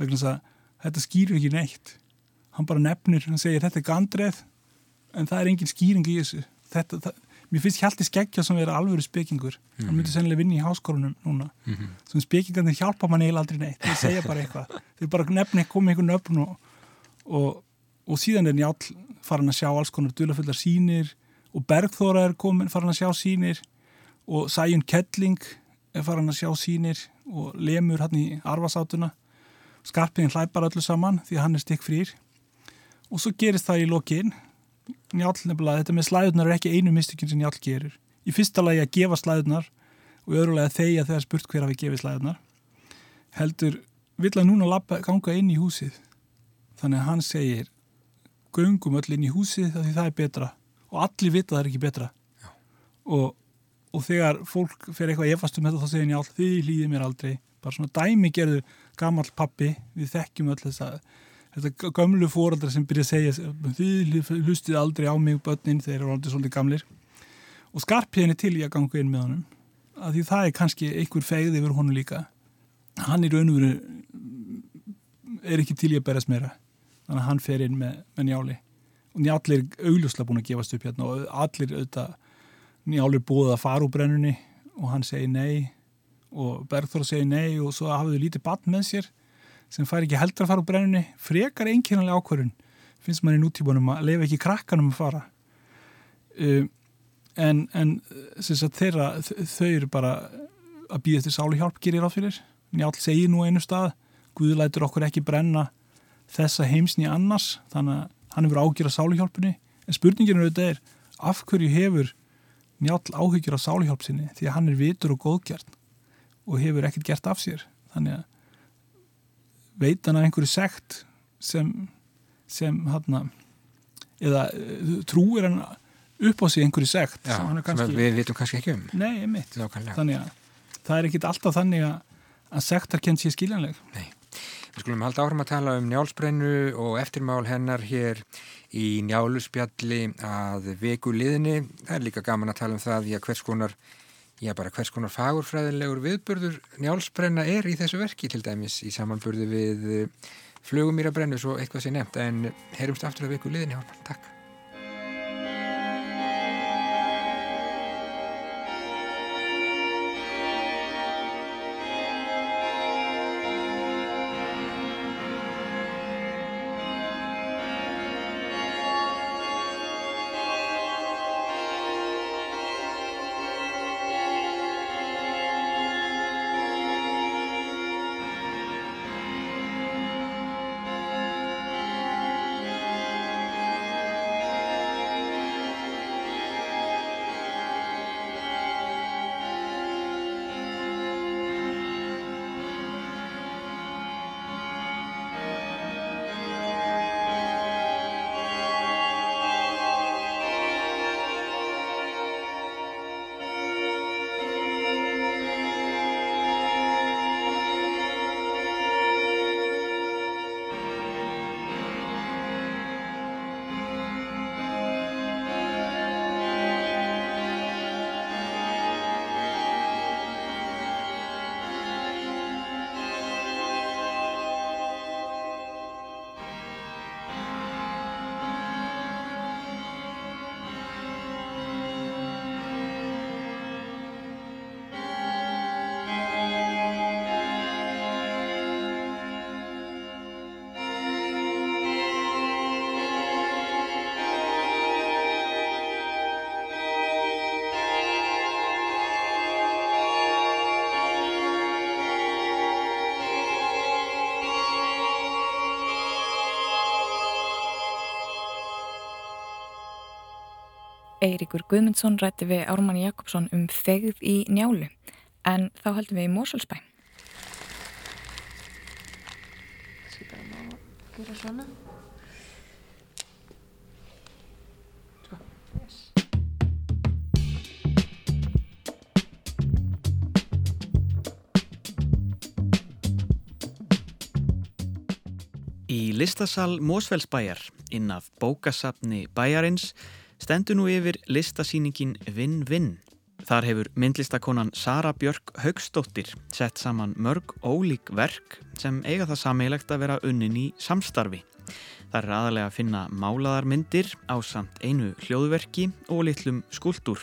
vegna þess að þetta skýrir ekki neitt. Hann bara nefnir, hann segir þetta er gandreið en það er engin skýring í þessu. Þetta, það, mér finnst Hjalti Skeggja sem vera alvöru spekingur, mm -hmm. hann myndi sennilega vinni í háskólanum núna, mm -hmm. sem spekingarnir hjálpa mann eiginlega aldrei neitt, þeir segja bara eitthvað. Þeir bara nefni, koma einhvern nöfn og, og, og síðan er njál farin að sjá alls konar dulafullar sínir og Bergþóra er komin farin að sjá sínir og Sæjun Kettling er farin að sjá sínir og lemur hann í arvasátuna skarpiðin hlæpar öllu saman því hann er stikk frýr og svo gerist það í lokin njál nefnilega, þetta með slæðunar er ekki einu mystikinn sem njál gerir. Í fyrsta lagi að gefa slæðunar og öðrulega þeia þegar spurt hver hafi gefið slæðunar heldur vill að núna lappa, ganga inn í húsið? Þannig að hann segir göngum öll inn í húsið því það er betra. Og allir vita það er ekki betra. Og, og þegar fólk fer eitthvað efast um þetta þá segir njál þið líðið mér aldrei. Bara svona dæmi gerðu gammal pappi við þekkjum öll þess að þetta gömlu fóraldar sem byrja að segja þið hlustið aldrei á mig börnin þeir eru aldrei svolítið gamlir. Og skarpiðin er til í að ganga inn með honum að því það er kannski einhver fegð yfir honum líka. Hann er raunveru er ekki til í að berast meira. Þannig að hann fer inn með, með njáli. Og njáli er augljóslega búin að gefast upp hérna og allir auðvitað njáli er búið að fara úr brennunni og hann segir nei og Bergþóra segir nei og svo hafðu lítið batn með sér sem fær ekki heldur að fara úr brennunni frekar einkynanlega ákvörðun finnst mann í nútíbunum að lefa ekki krakkanum að fara. Um, en, en sagt, þeirra, þau eru bara að býða eftir sálu hjálp gerir á fyrir. Njál segir nú einu stað Guðlætur okkur ekki brenna þessa heimsni annars þannig að hann hefur ágjör að sáluhjálpunni. En spurningin auðvitað er af hverju hefur njál áhyggjur af sáluhjálpsinni því að hann er vitur og góðgjart og hefur ekkert gert af sér. Þannig að veit hann að einhverju sekt sem, sem hann eða eh, trúir hann upp á sig einhverju sekt? Já, kannski, við vitum kannski ekki um. Nei, Nákvæmlega. þannig að það er ekkit alltaf þannig að, að sektarkenn sé skiljanleg. Nei. Við skulum halda áfram að tala um njálsbrennu og eftirmál hennar hér í njáluspjalli að veku liðinni. Það er líka gaman að tala um það því að hvers konar, já bara hvers konar fagurfræðilegur viðburður njálsbrenna er í þessu verki til dæmis í samanburði við flugum mér að brennu svo eitthvað sé nefnt en heyrumst aftur að viku liðinni Ármann, takk Eiríkur Guðmundsson rætti við Ármann Jakobsson um fegð í njálu en þá heldum við í Mósulsbæ. Skal bara má gera svona. Svo, yes. Í listasal Mósfellsbæjar inn af bókasafni bæjarins stendur nú yfir listasýningin Vinn-Vinn. Þar hefur myndlistakonan Sara Björk Haugstóttir sett saman mörg ólík verk sem eiga það sammeilegt að vera unnin í samstarfi. Það er aðalega að finna málaðar myndir á samt einu hljóðverki og litlum skúldur.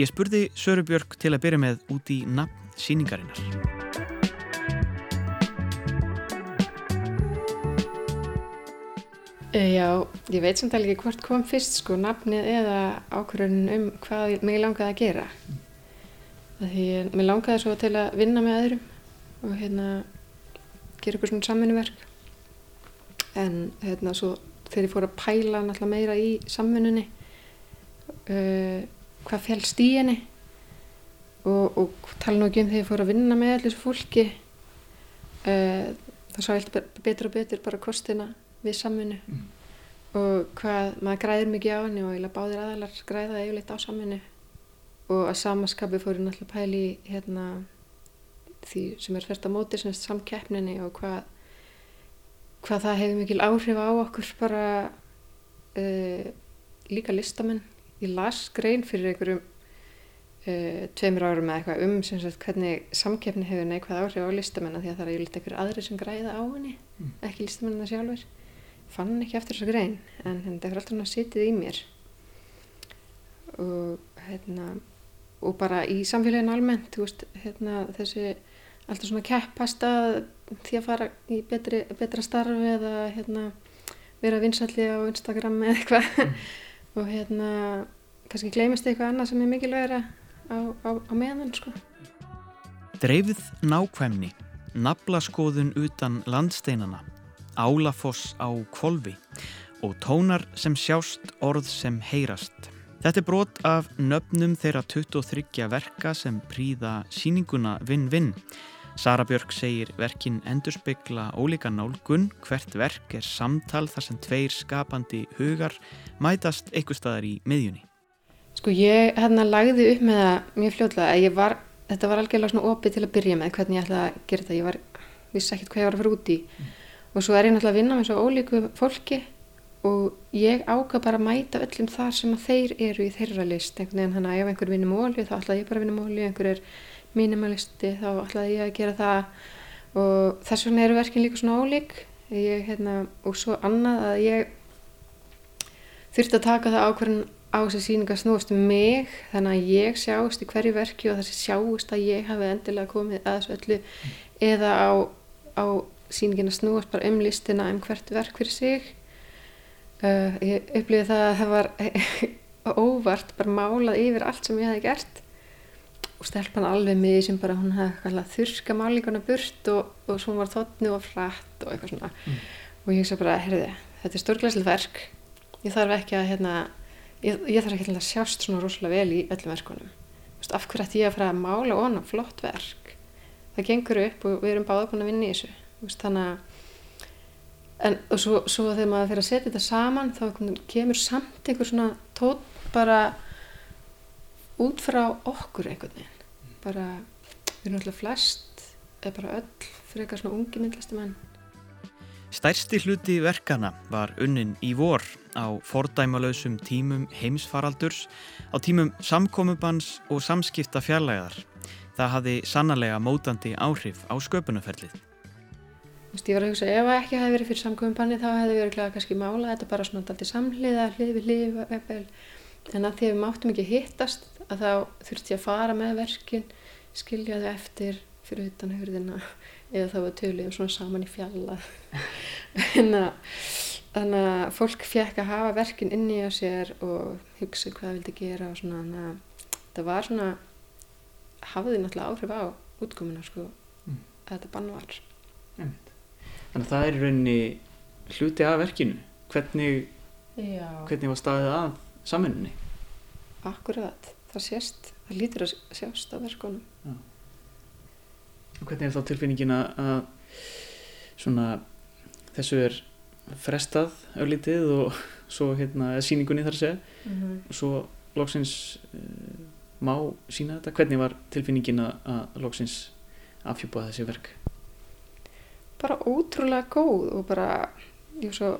Ég spurði Söru Björk til að byrja með út í nafn síningarinnar. Já, ég veit samt alveg ekki hvort kom fyrst sko nafnið eða ákvörðun um hvað mig langaði að gera. Því ég- mig langaði svo til að vinna með öðrum og hérna gera ykkur svona samvinnuverk. En hérna svo þegar ég fór að pæla náttúrulega meira í samvinnunni, uh, hvað félst í henni og, og tala nú ekki um þegar ég fór að vinna með allir fólki, uh, þá sá ég betur og betur bara kostina við samvinnu. Og hvað maður græðir mikið á henni og eiginlega báðir aðalar græða yfirleitt á samvinnu. Og að samaskapi fór ég náttúrulega pæli hérna því sem er fyrst á móti sem er samkeppninni og hvað hvað það hefur mikil áhrif á okkur bara uh, líka listamenn. Ég las grein fyrir einhverjum uh, tveimur árum eða eitthvað um sem sagt hvernig samkeppni hefur neikvæð áhrif á listamenn því að það er einhver aðri sem græða á henni ekki listamennina sjálfur fann ekki eftir þessa grein en þetta hefur alltaf sitið í mér. Og hérna og bara í samfélaginu almennt veist, hérna þessi alltaf svona keppast að því að fara í betri, betra starfi eða hérna vera vinsalli á Instagram eða eitthvað. Og hérna kannski gleymist eitthvað annað sem er mikilvægra á, á, á meðan sko. Dreifð nákvæmni, naflaskoðun utan landsteinana, álafoss á kvolvi og tónar sem sjást orð sem heyrast. Þetta er brot af nöfnum þeirra 23 verka sem príða síninguna Vinn-Vinn. Sara Björk segir verkin endurspegla ólíka nálgun, hvert verk er samtal þar sem tveir skapandi hugar mætast eitthvað staðar í miðjunni. Sko ég hérna lagði upp með það mjög fljótlega að ég var, þetta var algjörlega svona opið til að byrja með hvernig ég ætlaði að gera þetta, ég var, vissi ekkert hvað ég var að fara út í og svo er ég náttúrulega að vinna með svo ólíku fólki og ég ákvað bara að mæta öllum þar sem að þeir eru í þeirra list, einhvern veginn hann að ef einhver vinnur móli þá ætlaði ég bara að vinna móli, einhver er mínimalisti þá ætlaði ég að gera það. Og þess vegna eru verkin líka svona ólík. Ég, hérna, og svo annað að ég þurfti að taka það ákveðin á þessi síninga snúast um mig. Þannig að ég sjáist í hverju verki og þessi sjáist að ég hafi endilega komið að þessu öllu eða á, á síningina snúast bara um listina um hvert verk fyrir sig. Uh, ég upplýði það að það var óvart bara málað yfir allt sem ég hefði gert. Og stelpan alveg með því sem bara hún hefði þurska málinguna burt og, og svo var þotni og frætt og eitthvað svona. Mm. og ég hugsa bara, herði, þetta er stórglæslega verk. Ég þarf ekki að hérna, ég, ég þarf ekki að sjást svona rosalega vel í öllum verkunum. Af hverju ætti ég að fara að mála og hana flott verk? Það gengur upp og við erum báða búin að vinna í þessu Vist, þannig að en, svo, svo þegar maður fyrir að setja þetta saman þá kemur samt einhver svona tótt bara út frá okkur einhvern veginn bara, við erum alltaf flest eða bara öll fyrir eitthvað svona ungi myndlistu menn Stærsti hluti verkana var unnin í vor á fordæmalösum tímum heimsfaraldurs, á tímum samkomubans og samskipta fjarlæðar. Það hafði sannarlega mótandi áhrif á sköpunarferlið. Ég var að hugsa, ef ekki hefði verið fyrir samkomubanni þá hefði verið glæða kannski mála þetta bara svona alltaf samhliða, hlið við hlið, en að því að við máttum ekki hittast að þá þurfti ég að fara með verkin, skilja þau eftir fyrir utan hurðina eða þá var töluðum svona saman í fjalla. Þannig að fólk fekk að hafa verkin inni á sér og hugsa hvað það vildi gera og svona það var svona hafði náttúrulega áhrif á útkomuna sko mm. að þetta bann var Þannig að það er rauninni hluti af verkinu. Hvernig, hvernig var staðið að samininni? Akkurat, það sést það lítur að sjást á verkunum. Já. Hvernig er þá tilfinningin að svona þessu er frestað auðlítið og svo hérna síningunni þar að segja. Mm -hmm. og svo loksins uh, má sína þetta. Hvernig var tilfinningin að loksins afhjúpa þessi verk bara ótrúlega góð og bara ég var svo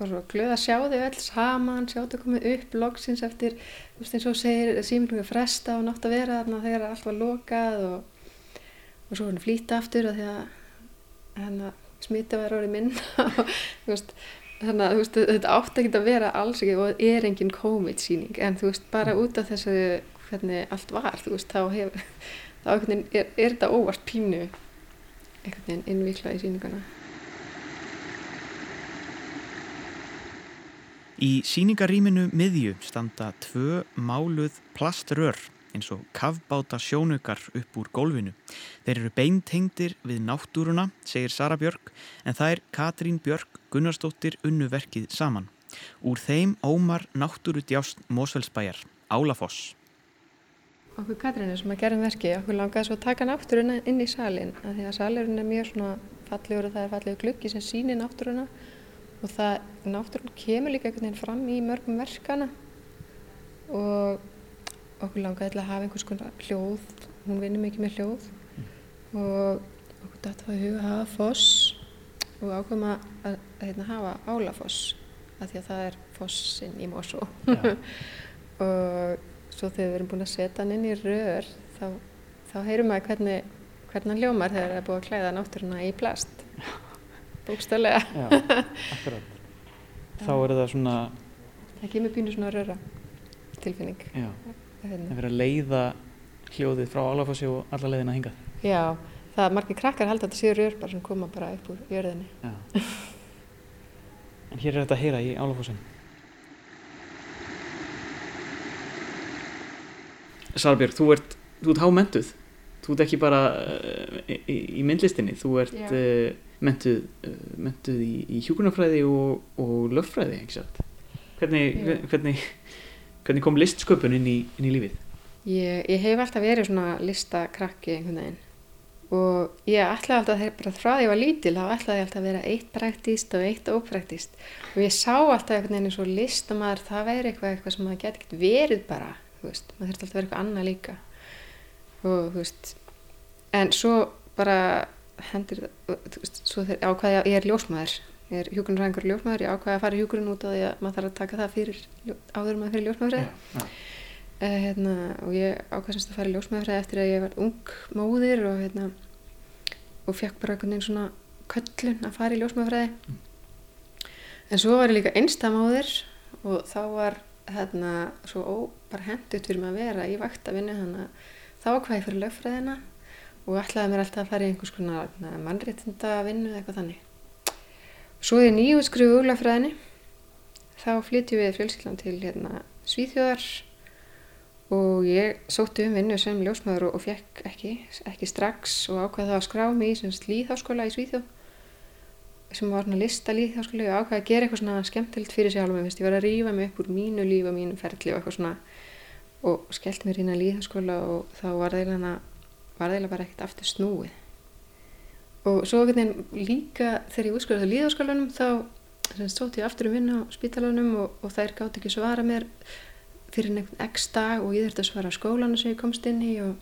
svo glöð að sjá þau öll saman sjá þau komið upp loksins eftir þú veist eins og segir síningunni fresta og nátt að vera þarna þegar allt var lokað og og svo hann flýta aftur að því að hérna, smita var árið minna veist, þannig að veist, þetta átti ekki að vera alls ekki og er engin COVID-síning en þú veist bara út af þessu hvernig allt var þú veist þá, hef, þá er, er þetta óvart pínu einhvern veginn innvíkla í síningana Í síningarýminu miðju standa tvö máluð plaströr eins og kavbáta sjónukar upp úr gólfinu. Þeir eru beintengdir við náttúruna, segir Sara Björk, en það er Katrín Björk Gunnarsdóttir unnuverkið saman. Úr þeim ómar náttúru djást Mósfellsbæjar, Álafoss. Okkur Katrín er sem að gera verki, okkur langaði svo að taka náttúruna inn í salin, af því að salurinn er mjög svona fallegur og það er fallegur gluggi sem sýnir náttúruna og það, náttúrun kemur líka einhvern veginn fram í mörgum verkana og okkur langaði til að hafa einhvers konar hljóð, hún vinnur mikið með hljóð og okkur dætti að huga að hafa foss og ákveðum að, að, að hérna, hafa álafoss af því að það er fossin í Mosó. Og svo þegar við erum búin að setja hann inn í rör þá, þá heyrum við hvernig, hvernig hann hljómar þegar það er búin að klæða náttúruna í plast. Búkstölega Þá er það svona Það kemur pínu svona röra tilfinning. Já. Hérna. það fyrir að leiða hljóðið frá Álafossi og alla leiðina hingað. Já, það er margir krakkar held að þetta séu rörbar sem koma bara upp úr jörðinni. En hér er þetta að heyra í Álafossin Sarbjörg, þú ert, þú ert hámentuð þú ert ekki bara uh, í, í myndlistinni, þú ert uh, mentuð, mentuð í, í hjúkunarfræði og, og löffræði, ekki satt? Hvernig, hvernig Hvernig kom listsköpun inn í, inn í lífið? Ég, ég hef alltaf verið svona listakrakki einhvern veginn. Og ég ætlaði alltaf bara frá því að ég var lítil þá ætlaði ég alltaf að vera eitt praktíst og eitt ópraktíst og ég sá alltaf einhvern veginn eins og listamæður það væri eitthvað, eitthvað sem geti ekkert verið bara veist, maður þurfti alltaf að vera eitthvað annað líka. Og þú veist en svo bara hendur svo þegar ákvæði að ég er ljósmaður ég er hjúgrunræðingur og ljósmaður, ég ákvaði að fara í hjúgrun út af því að maður þarf að taka það fyrir áður maður fyrir ljósmaðurfræði ja, ja. uh, hérna, og ég ákvaði semst að fara í ljósmaðurfræði eftir að ég var ung móðir og, hérna, og fekk bara einhvern veginn svona köllun að fara í ljósmaðurfræði en svo var ég líka einstamáður og þá var hérna svo ó, bara hendut fyrir mig að vera í vaktavinnu þannig að þá hvað ég fyrir lögfræðina og ætlaði mér alltaf að fara í einhvers konar mannréttinda vinnu eða eitthvað þannig. Svo ég nýjútskrifu úr lögfræðinni. Þá flytjum við fjölskyldan til hérna Svíþjóðar og ég sótti um vinnu sem ljósmaður og, og fekk ekki, ekki strax og ákvaði það að skrá mig í líðháskóla í Svíþjóð sem var svona lista líðháskóla og ákvaði að gera eitthvað svona skemmtilegt fyrir sig alveg, ég var að rýfa mig upp úr mínu líf og mínu ferli og eitthvað svona og skellt mér inn að líðháskóla og þá var það eiginlega bara ekkert aftur snúið. Og svo líka þegar ég útskólaði á líðháskólanum þá stótt ég aftur um vinnu á spítalunum og, og þær gátt ekki svara mér fyrir nefn x dag og ég þurfti að svara skólanu sem ég komst inn í og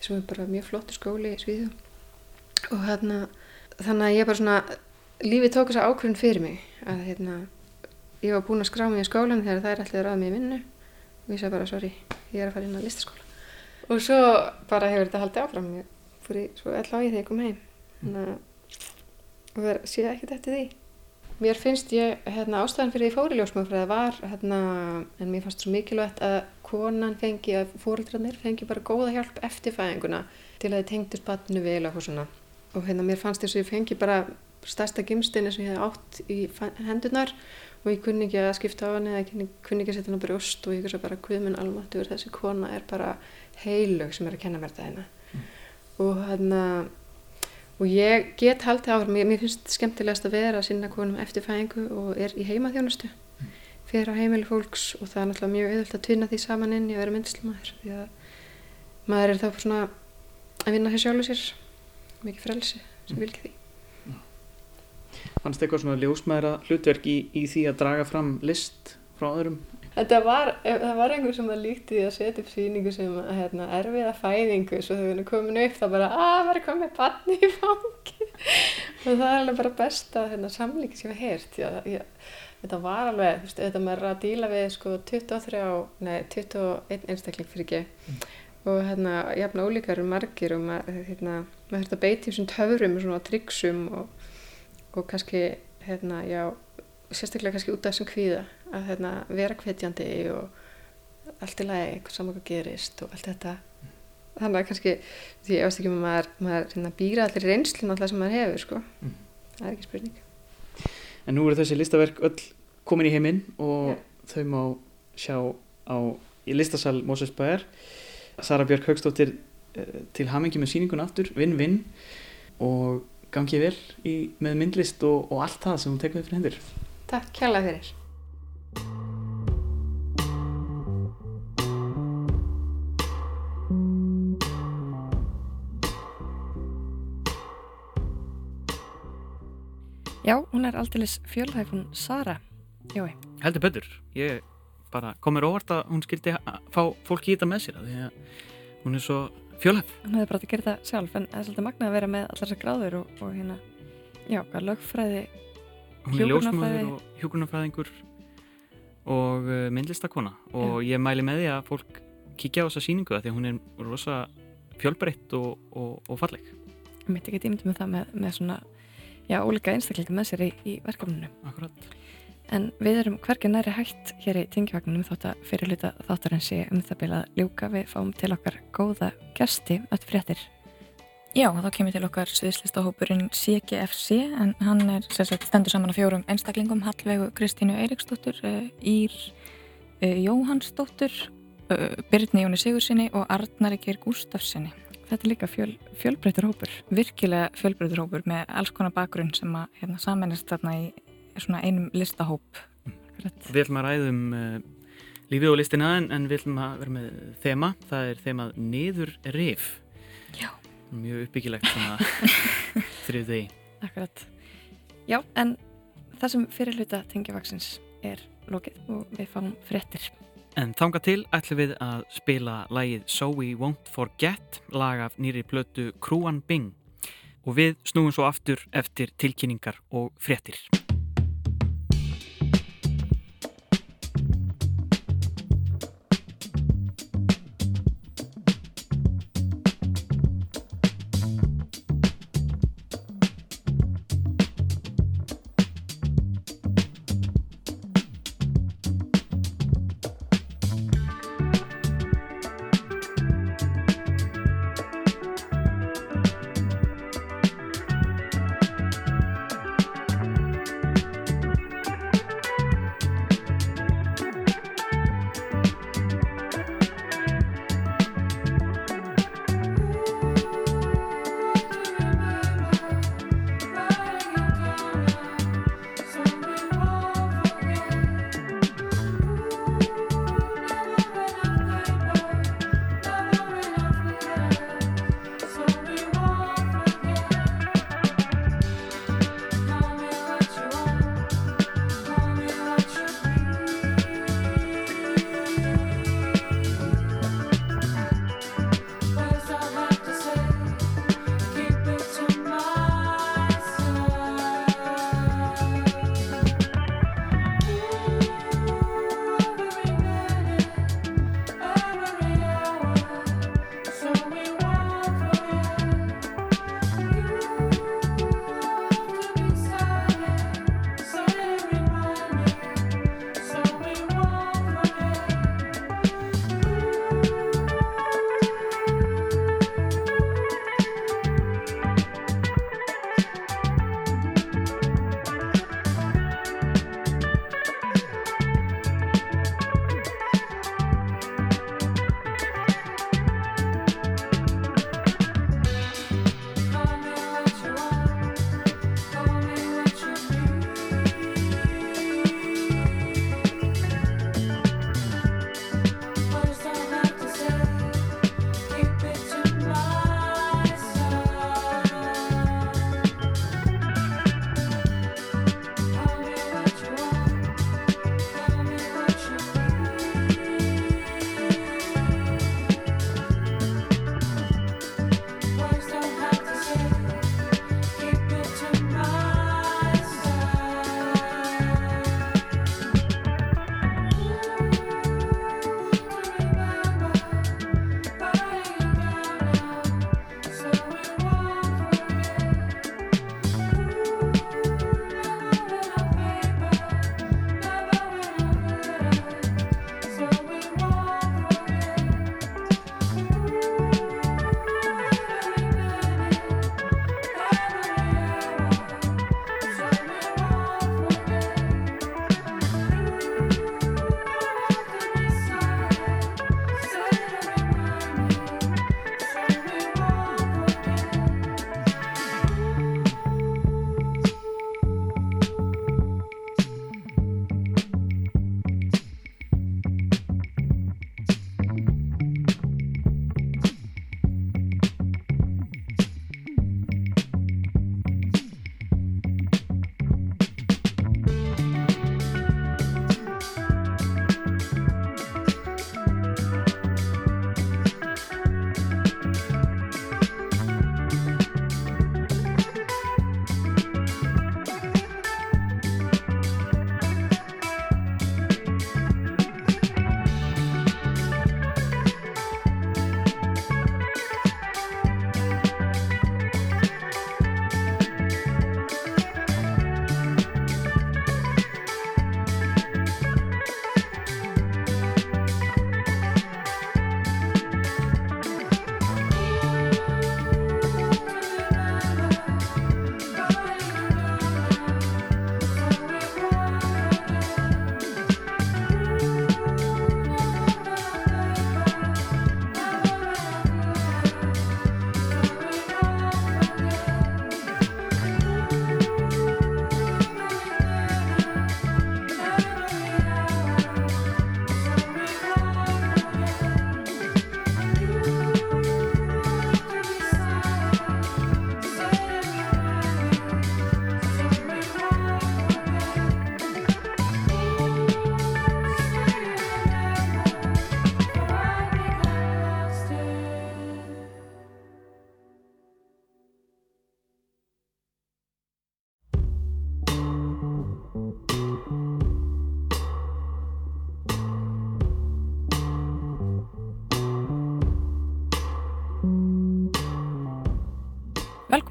sem er bara mjög flottur skóli í Svíðu og hérna þannig að ég bara svona lífið tók þess að ákveðin fyrir mig að hérna ég var búin að skrá mig í skólan þegar það er alltaf ráð mig í vinnu og ég sagði bara sorry, ég er að fara inn á listaskóla. Og svo bara hefur þetta haldið áfram. Ég fór í svo ell á ég þegar ég kom heim. Þannig að það sé ekki þetta því. Mér finnst ég, hérna, ástæðan fyrir því fóriljósmöfræði var, hérna, en mér fannst svo mikilvægt að konan fengi, að fórildranir fengi bara góða hjálp eftir fæðinguna til að þið tengdust batnu vel og svona. Og hérna, mér fannst þess að ég fengi bara stærsta gimstinni sem ég hef átt í hendunar og ég kunni ekki að skipta á hann eða ég kunni ekki að setja hann á brjóst og ég kunni bara, hvað minn almatur, þessi kona er bara heilug sem er að kenna mér þetta hérna. Mm. Og hérna, og ég get haldið áfram, mér, mér finnst skemmtilegast að vera að sinna konum eftir fæðingu og er í heimaþjónustu fyrir á heimili fólks og það er náttúrulega mjög auðvöld að tvinna því saman inn í að vera myndslumæður því að maður er þá svona að vinna hér sjálfu sér mikið frelsi sem mm. vil ekki því Fannst eitthvað svona ljósmæðra hlutverk í, í því að draga fram list frá öðrum? Þetta var, það var einhver sem að líkti því að setja upp síningu sem að hérna, erfiða fæðingu. Svo þegar henni komin upp þá bara að maður er komið banni í fangi og það er alveg bara besta hérna, samlík sem ég já, þetta var alveg, veist, þetta maður er að díla við sko 23, nei 21 einstakling fyrir ekki mm. og hérna, jafn ólíkar eru margir og maður, hérna, maður hörst að beiti um svona töfurum og svona tryggsum og, og kannski, hérna, já sérstaklega kannski út af þessum kvíða að hérna, vera hvetjandi og allt í lagi, saman hvað gerist og allt þetta þannig að kannski, því ég ást ekki með maður, maður hérna, býra allir reynslun alltaf sem maður hefur sko. mm. það er ekki spurning En nú eru þessi listaverk öll komin í heiminn og yeah. þau má sjá á í listasal Móses Bæjar Sara Björk Högstóttir eh, til hamingi með síningun aftur, vinn-vinn og gangið vel í, með myndlist og, og allt það sem hún tekur fyrir hendur. Takk kjalla fyrir. Já, hún er alltilis fjölhæfun Sara. Jói. Heldur betur, ég bara komir óvart að hún skildi að fá fólki í þetta með sér því að hún er svo fjölhæf Hún hefði bara að gera þetta sjálf en það er svolítið magnað að vera með allar þessar gráður og, og hérna, já, hvað lögfræði er ljósmöður og uh, myndlistakona og já. ég mæli með því að fólk kíkja á þessa síningu það því að hún er rosa fjölbreytt og, og, og falleg Ég myndi ekki tímtum með það með, með svona já, ólika einstakleika með sér í, í verkefninu. Akkurat. En við erum hvergi næri hægt hér í tingvagnunum þótt að fyrirluta þáttarinn sé um það bila ljúka við fáum til okkar góða gæsti öll fréttir. Já, þá kemur til okkar sviðslistahópurinn CGFC en hann er sérstaklega stendur saman á fjórum einstaklingum Hallvegu Kristínu Eiriksdóttur, eh, Ír eh, Jóhannsdóttur, eh, Byrni Jóni Sigursinni og Arnaríkir Gustafsinni. Þetta er líka fjöl, fjölbreytur hópur. Virkilega fjölbreytur hópur með alls konar bakgrunn sem að hérna, samanist þarna í einum listahóp. Mm. Við ætlum að ræðum uh, lífið og listina en, en við ætlum að vera með þema. Það er þemað niður rif. Já. Mjög uppbyggilegt svona þrjöðu því. Akkurat. Já, en það sem fyrirluta tengjavaksins er lokið og við fáum fréttir. En þanga til ætlum við að spila lægið So We Won't Forget, lag af nýri plötu Krúan Bing og við snúum svo aftur eftir tilkynningar og fréttir.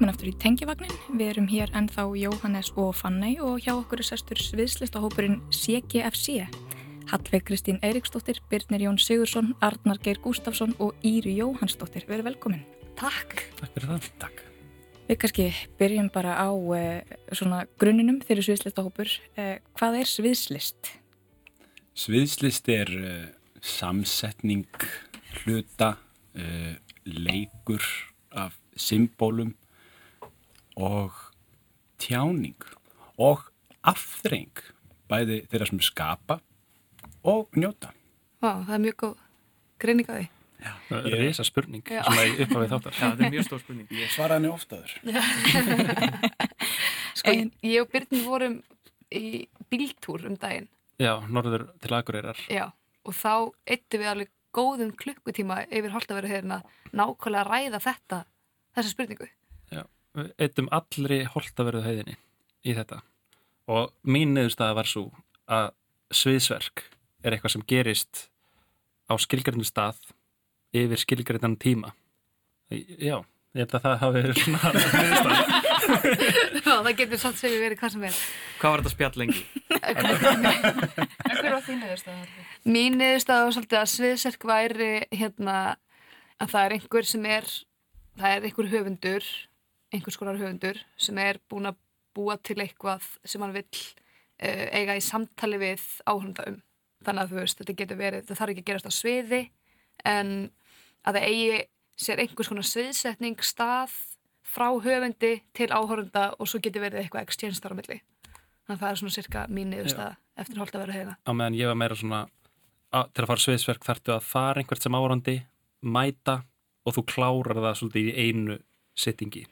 Velkomin aftur í Tengjavagnin. Við erum hér ennþá Jóhannes og Fannei og hjá okkur er sestur sviðslistahópurinn CGFC. Hallveig Kristín Eiríksdóttir, Birnir Jón Sigursson, Arnar Geir Gustafsson og Íri Jóhannsdóttir. Við erum velkomin. Takk. Takk fyrir það. Takk. Við kannski byrjum bara á svona grunnunum þeirri sviðslistahópur. Uh, hvað er sviðslist? Sviðslist er uh, samsetning hluta, leikur af symbólum og tjáning og afþreng bæði þeirra sem skapa og njóta. Vá, það er mjög góð greining að því. Já, það er reysa spurning sem að uppafið þáttar. Já, það er mjög stór spurning. Ég svara henni oftaður. sko, en... ég og Byrni vorum í bíltúr um daginn. Já, norður til Akureyrar. Já, og þá eittu við alveg góðum klukkutíma yfir holtaverðu hérna nákvæmlega að ræða þetta, þessa spurningu. Já, eittum allri holtaverðu heiðinni í þetta og mín neðurstaða var svo að sviðsverk er eitthvað sem gerist á skilgjörnum stað yfir skilgjörnum tíma já, ég held að það hafi verið svona Já, það getur samt sem við verið hvað sem er Hvað var þetta spjall lengi? Hver var þín neðurstaða? Mín neðurstaða var svolítið að sviðsverk væri hérna að það er einhver sem er það er einhver höfundur einhvers konar höfundur sem er búin að búa til eitthvað sem hann vill uh, eiga í samtali við áhunda um þannig að þú veist, þetta getur verið, það þarf ekki að gerast á sviði en að það eigi sér einhvers konar sviðsetning stað frá höfundi til áhörunda og svo getur verið eitthvað exchange þar á milli þannig að það er svona cirka mín niðurstað eftir holdt að vera hefina. Á meðan ég var meira svona að, til að fara sviðsverk þartu að fara einhvert sem áhörandi, mæta og þú klárar það svolítið í einu sittingi.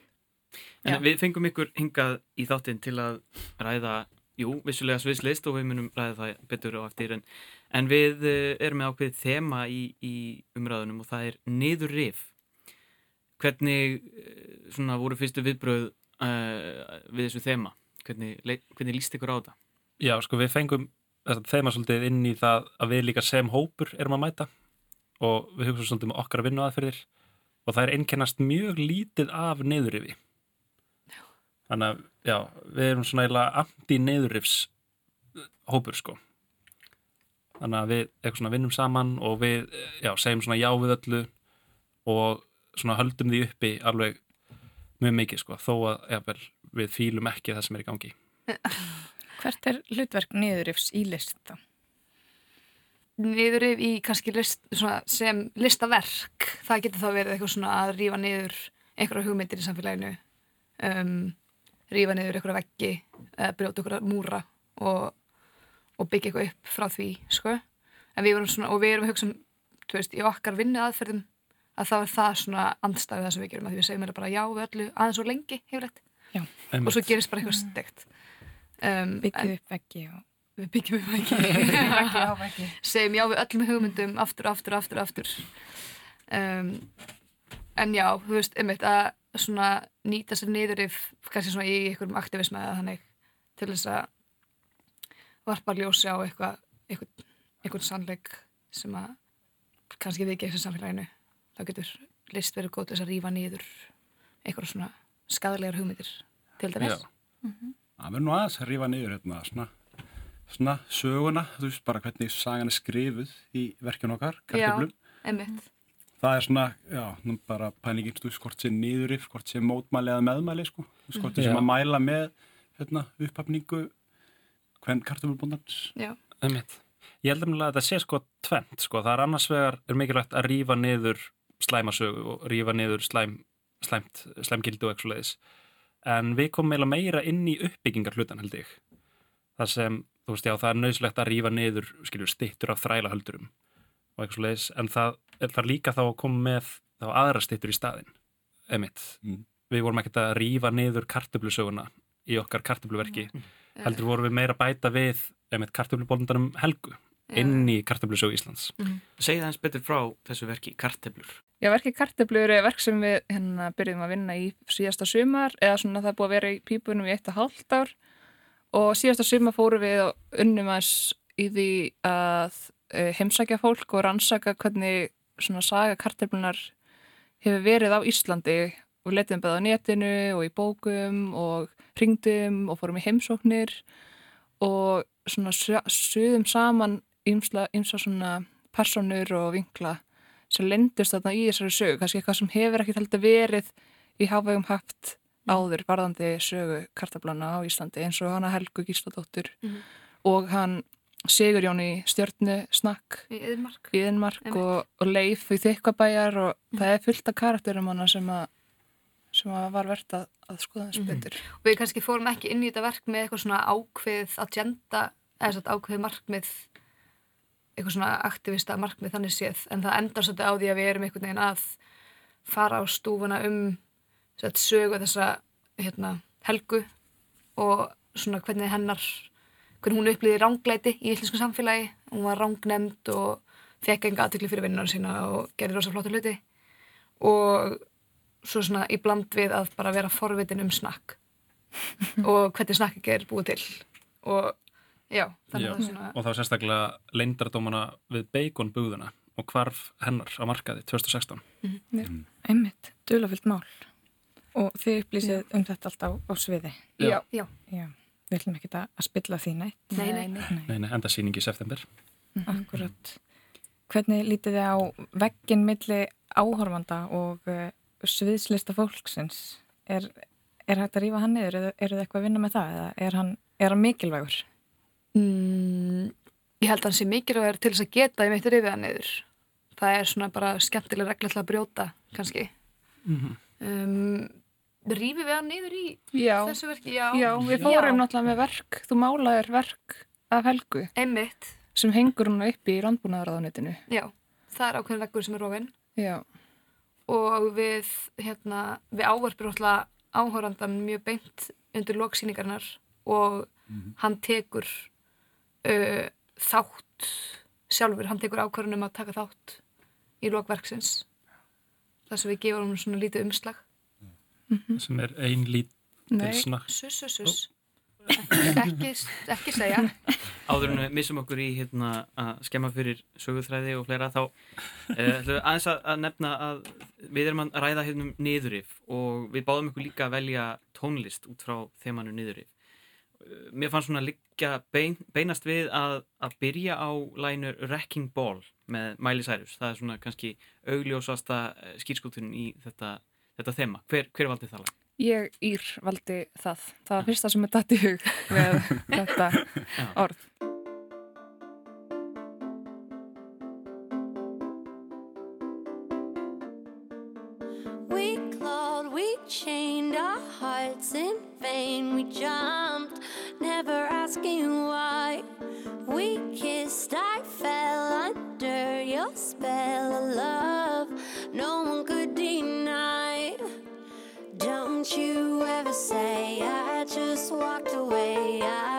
En Já. við fengum ykkur hingað í þáttinn til að ræða jú, vissulega sviðslist og við munum ræða það betur á eftir en, en við uh, erum með ákveðið þema í, í umræðunum og það er niður rif hvernig uh, svona voru fyrstu viðbröð uh, við þessu þema hvernig, hvernig líst ykkur á þetta? Já, sko við fengum þema svolítið inn í það að við líka sem hópur erum að mæta og við hugsaum svolítið með okkar að vinna aðferðir og það er einkennast mjög lítið af niðurrifi þannig að já, við erum svona eiginlega anti-neyðurifs hópur sko. Þannig að við eitthvað svona vinnum saman og við, já, segjum svona já við öllu og svona höldum því uppi alveg mjög mikið sko, þó að jáfnvel, við fýlum ekki það sem er í gangi. Hvert er hlutverk niðurifs í list þá? Niðurif í kannski list, sem listaverk. Það getur þá verið eitthvað svona að rífa niður einhverja hugmyndir í samfélaginu. Um rífa niður einhverja veggi eða brjóta einhverja múra og, og byggja eitthvað upp frá því sko. en við erum svona, og við erum að hugsa um þú veist, í okkar vinnu aðferðum að það er það svona andstæðu það sem við gerum að við segjum bara já við öllu aðeins og lengi hefurlegt og svo gerist bara eitthvað stegt um, byggjum upp veggi og við byggjum upp veggi. Segjum já við öllum hugmyndum aftur, aftur, aftur, aftur. Um, en já, þú veist, einmitt að svona nýta sér niður ef kannski svona í einhverjum aktivism eða þannig til þess að varpa ljósi á eitthvað eitthvað, eitthvað sannleik sem að kannski við gegnum samfélaginu. Þá getur list verið góð til þess að rýfa niður eitthvað svona skadalegar hugmyndir til dæmis. Mm -hmm. Það verður nú aðeins að rýfa niður hérna, svona, svona söguna þú veist bara hvernig sagan er skrifuð í verkjun okkar, kartöflum. Já, emitt það er svona, já, nú bara pælingin stu skort sér nýður yfir, skort sér mótmæli eða meðmæli, sko, skort sér sem að mæla með hérna, upphafningu hvern kartumulbúndans Já, ummitt Ég held að þetta sé sko tvent, sko, það er annars vegar er mikilvægt að rýfa niður slæmasögu og rýfa niður slæm, slæmt, slæmgildu og eitthvað leiðis en við komum meila meira inn í uppbyggingar hlutan held ég. Það sem, þú veist já, það er nöðslegt að rýfa niður, skiljur, stittur af þrælahöldurum og eitthvað leiðis, en það þarf líka þá að koma með þá aðra stittur í staðin emitt, mm. við vorum ekkert að rýfa niður kartöflusöguna í okkar kartöfluverki, mm. heldur vorum við meira bæta við emitt kartöflubólundanum helgu ja. inn í kartöflusögu Íslands mm. Segð það eins betur frá þessu verki, kartöflur Já, verki kartöflur er verk sem við hérna byrjum að vinna í síðasta sumar eða svona það búið að vera í pípunum í eitt og hálft ár og síðasta sumar fóru við unnum að í því að heimsækja fólk og rannsaka hvernig svona saga karteflunar hefur verið á Íslandi. Og letiðum beða á netinu og í bókum og ringdum og fórum í heimsóknir og svona suðum saman ymsla svona personur og vinkla sem lendist þarna í þessari sögu, kannski eitthvað sem hefur ekki held að verið í hafvegum haft áður varðandi sögu kartablana á Íslandi eins og hana Helgu Gísladóttur mm -hmm. og hann Sigur Jóni Stjörnu Snakk í Yðinmark, í Yðinmark og, og Leif í Þykkabæjar og mm það er fullt af karakterum hana sem að sem að var verðt að, að skoða þessu mm -hmm. betur. Og við kannski fórum ekki inn í þetta verk með eitthvað svona ákveð agenda, eða svona ákveð markmið eitthvað svona aktivista markmið þannig séð, en það endar svolítið á því að við erum einhvern veginn að fara á stúfuna um sögu þessa hérna, helgu og svona hvernig hennar hvernig hún upplýði rángleiti í íslensku samfélagi hún var rángnemd og fekk enga aðtökli fyrir vinnar sína og gerði rosa flottu hluti og svo svona í bland við að bara vera forvitin um snakk og hvernig snakk ekki er búið til og já, já svona... og þá sérstaklega leindardómana við beikonbúðuna og hvarf hennar á markaði 2016 mm -hmm. Einmitt, dölafyllt mál Og þið upplýsið um þetta alltaf á sviði? Já. Já. Já. Við ætlum ekki að spilla því neitt. Nei, nei, nei. Nei, nei, enda síningi í september. Mm -hmm. Akkurat. Hvernig lítið þið á veggin milli áhorfanda og uh, sviðslista fólksins? Er, er hægt að rífa hann niður? Er, er það eitthvað að vinna með það? Eða er hann, er hann mikilvægur? Mm, ég held að hann sé mikilvægur til þess að geta í mitt rífið hann niður. Það er svona bara skemmtileg regla til að brjóta, kannski. Mm -hmm. um, Rýfið við hann niður í já. þessu verki? Já, já við fórum já. náttúrulega með verk, þú málaðir verk af Helgu. Einmitt. Sem hengur hún upp í landbúnaðarraðunitinu. Já, það er ákveðin vekkur sem er rofinn. Já. Og við, hérna, við ávarpir alltaf áhórandan mjög beint undir loksýningarnar og mm -hmm. hann tekur uh, þátt sjálfur, hann tekur ákvarðunum að taka þátt í lokverksins. Þess að við gefum hann svona lítið umslag mm -hmm. sem er ein lítil snakk Sus, sus, sus. Ekki, ekki segja. Áður en við missum okkur í hérna, að skemma fyrir sögurþræði og fleira þá eh, aðeins að, að nefna að við erum að ræða hérna um niðurif og við báðum ykkur líka að velja tónlist út frá þemanu niðurif eh, Mér fannst svona líka bein, beinast við að, að byrja á lænur Wrecking Ball með Miley Cyrus. Það er svona kannski augljósasta eh, skýrskúturinn í þetta þetta þema. Hver, hver valdi það lag? Ég ír valdi það. Það var fyrsta sem er dætt í hug með þetta orð. We clawed, we chained our hearts in vain We jumped, never asking why We kissed, I fell under your spell of love you ever say I just walked away. I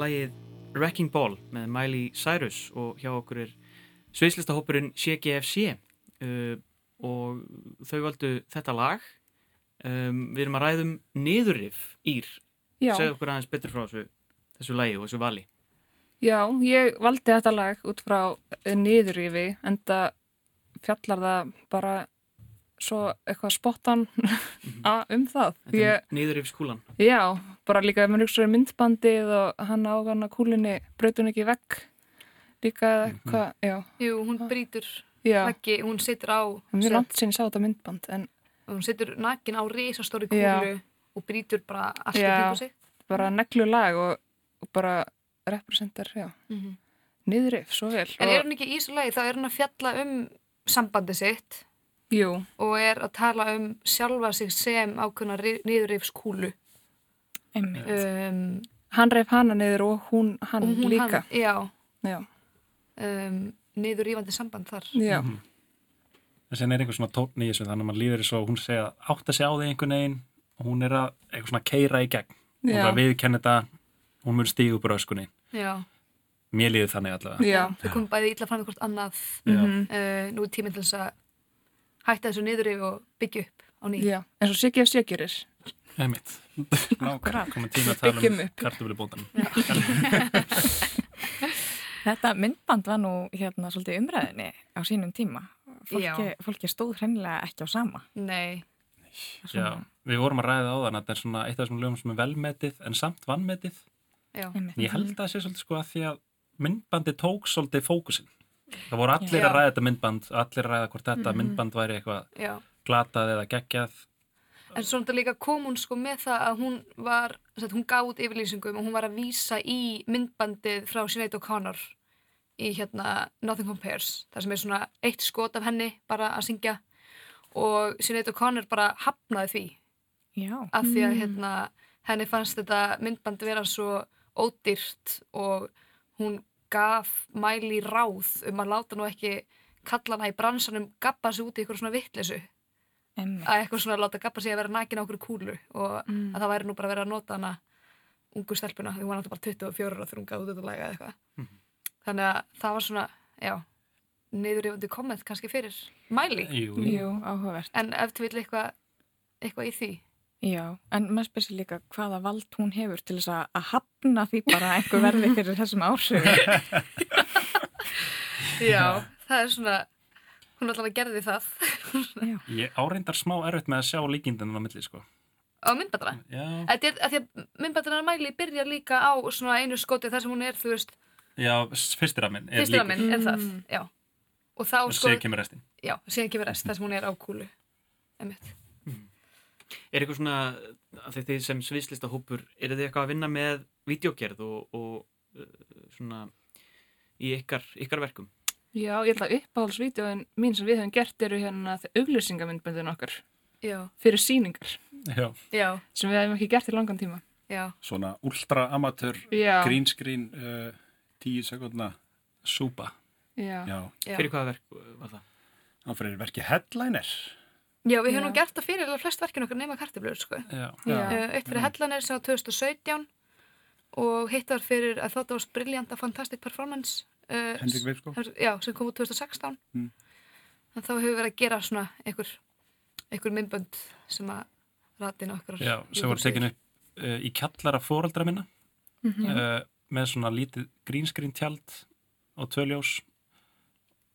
Já, lagið Wrecking Ball með Miley Cyrus og hjá okkur er sviðslistahópurinn CGFC uh, og þau valdu þetta lag. Um, við erum að ræðum niðurrif ír, segðu okkur aðeins betur frá þessu, þessu lagi og þessu vali. Já, ég valdi þetta lag út frá niðurífi en það fjallar það bara svo eitthvað spottan a- um það. Niðurrif skúlan já, bara líka ef maður hugsa um myndbandið og hann á hann að kúlinni braut hún ekki vekk líka eða eitthvað, já. Jú, hún brýtur Já. veggi, hún situr á Mjög langt sinni sá þetta myndband en hún situr nakin á risastóri Já. kúlu og brýtur bara allt í já, kringu sig bara neglu lag og, og bara representar, já, Mhm. niðurif, svo vel. En Og- er hún ekki í þessu lagi, þá er hún að fjalla um sambandi sitt Jú. og er að tala um sjálfa sig sem ákveðna niðurrifskúlu. Um, hann reif hana niður og hún hann og hún líka. Hann, já. Já. Um, niðurrífandi samband þar. Já. En sen er einhver svona tókn í þessu þannig að maður líður svo, hún segja átt að segja á því einhvern veginn og hún er að eitthvað svona keira í gegn og Já. bara viðkenna þetta, hún mun stígu upp úr öskunni. Já. Mér líður þannig allavega. Já. Þau komum bæði illa fram með hvort annað. Já. Uh, nú er tíminn til þess að hætta þessu niðurrif og byggja upp á nýtt. Já, eins og Siggi af Sigjurir. Það er mitt. Akkurat. Komum tíma að tala um upp. kartuflubóndan. Þetta myndband var nú hérna svolítið umræðinni á sínum tíma. Fólki, fólki stóð hreinlega ekki á sama. Nei. Já, við vorum að ræða á þann að þetta er svona eitt af þessum lögum sem er velmetið en samt vannmetið. Já. Ég held að það sé svolítið sko að því að myndbandi tók svolítið fókusinn. Það voru allir Já. að ræða þetta myndband, allir að ræða hvort þetta Mhm. myndband væri eitthvað Já. glatað eða geggjað. En svo náttúrulega líka kom hún sko með það að hún var, sagt, hún gaf út yfirlýsingum og hún var að vísa í myndbandið frá Sinead O'Connor í hérna Nothing Compares, þar sem er svona eitt skot af henni bara að syngja og Sinead O'Connor bara hafnaði því Já. af því að Mm. hérna henni fannst þetta myndband vera svo ódýrt og hún gaf mæli ráð um að láta nú ekki kalla hana í bransanum gappa sig út í eitthvað svona vittlesu Einmitt. að eitthvað svona láta gappa sig að vera nakin á okkur kúlu og Mm. að það væri nú bara að vera að nota hana ungu stelpuna, því hún var náttúrulega bara 24 ára þegar hún gaf út þetta laga eða eitthvað þannig að það var svona, já niðurrifandi komment kannski fyrir mæli Jú, Jú, áhugavert. en ef þú vil eitthvað eitthvað í því Já, en maður spyrir sér líka hvaða vald hún hefur til þess að- að hafna því bara einhver verði fyrir þessum áhrifum. já, það er svona hún allavega gerði það Ég áreindar smá erfitt með að sjá líkindin á milli sko. á myndbandana Já, Þetta er að því að myndbandana mæli byrja líka á svona einu skoti þar sem hún er, þú veist já fyrstir að minn. fyrstur að minn er það, já og þá Og sko, sér kemur restin. já, síðan kemur rest þar sem hún er á kúlu Einmitt. Er eitthvað svona, að þið sem sviðslistahópur, er þið eitthvað að vinna með vídeogerð og, og uh, svona í ykkar, ykkar verkum? Já, ég held að uppáhaldsvídeóin mín sem við höfum gert eru hérna auglýsingamindböndin okkar Já. fyrir síningar Já. Já. sem við hefum ekki gert í langan tíma. Já. Svona ultra amateur, Já. green screen, uh, tíu sekundna. Súpa. Já. Já. Já. Fyrir hvaða verk var það? Það fyrir verki headliner. Já, við höfum gert það fyrir flest verkinu okkar nema kartiblur, sko. Uh, eitt fyrir Headliner sem var 2017 og hitt var fyrir að þátt var Brilliant a Fantastic Performance uh, Henrik s- Já, sem kom út 2016 Mm. en þá hefur við verið að gera svona einhver, einhver myndbönd sem að ratin okkur Já, sem voru tekin upp uh, í kjallara fóreldra minna Mhm. uh, með svona lítið green screen tjald og tvöljós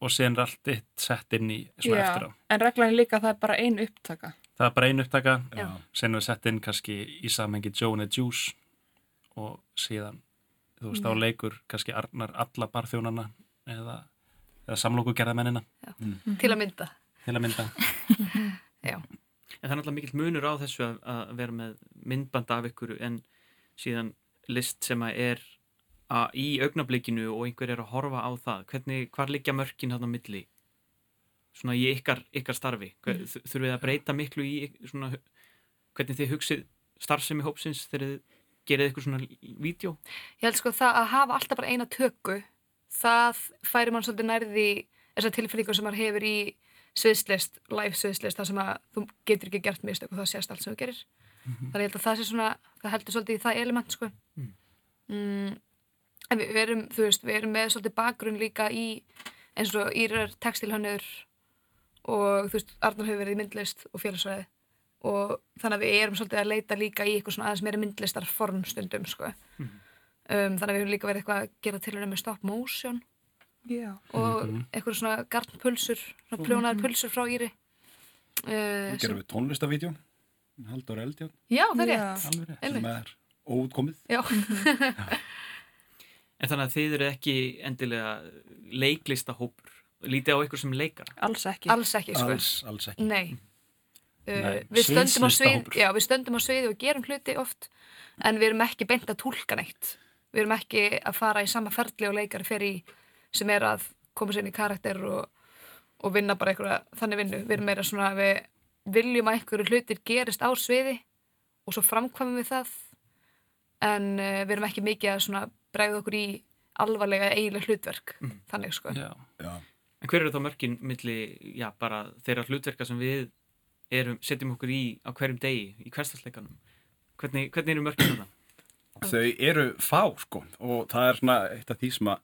og síðan er allt eitt sett inn í svona Já, eftir á. en reglan er líka að það er bara ein upptaka. Það er bara einu upptaka, Já. síðan er sett inn kannski í samhengi Joe and the Juice og síðan, þú veist, þá leikur kannski Arnar alla barþjónana eða, eða samlokugerðamennina til að mynda til að mynda. Já. En það er náttúrulega mikill munur á þessu að, að vera með myndband af ykkur en síðan list sem að er að, í augnablikinu og einhver er að horfa á það. Hvernig, hvar liggja mörkin hann á milli? Svona í ykkar, ykkar starfi. Hver, Mm. mm. Þurfið að breyta miklu í svona, hvernig þið hugsið starfsemi hópsins þegar þið gerið ykkur svona vídeo? Ég held sko það að hafa alltaf bara eina tökku það færi mann svolítið nærði þessar tilfinningur sem maður hefur í sviðslist, live sviðslist þar sem að þú getur ekki gert mistök og það sést allt sem þú gerir Mhm. þannig ég held að það sé svona það heldur svolítið í það element sko Mm. mm, en við, erum þú veist, við erum með svolítið bakgrunn líka í eins og Írar textilhannur og þú veist, Arnar hefur verið í myndlist og félagsvæði og þannig að við erum svolítið að leita líka í eitthvað svona aðeins meira myndlistar formstundum sko Mhm. um, þannig að við höfum líka verið eitthvað að gera tilhörna með stop motion Já. og Mhm. eitthvað svona garnpulsur svona Mhm. prjónaðar pulsur frá Íri uh, Við gerum við tónlistavídeó Haldur Eldjón Já, það er rétt Einmitt. sem er óutkomið Já, En þannig að þið eru ekki endilega leiklistahópur. Lítið á ykkur sem leikara. Alls ekki. alls ekki sko Alls, alls ekki Nei, uh, Nei, Við stöndum svið. Já, við stöndum á sviði og gerum hluti oft en við erum ekki beint að tólka neitt við erum ekki að fara í sama ferli og leikari fer í sem er að koma sér inn í karakter og, og vinna bara einhverja þannig vinnu við erum meira svona að við viljum að einhverju hlutir gerist á sviði og svo framkvæmum við það en uh, við erum ekki mikið að svona bregða okkur í alvarlega eiginlega hlutverk þannig sko Já. Já. En hver eru þá mörkin milli, já, bara þeirra hlutverka sem við erum, setjum okkur í á hverjum degi, í hverstasleikanum? Hvernig, hvernig eru mörkin þarna? Þau eru fá sko og það er svona eitt af því sem að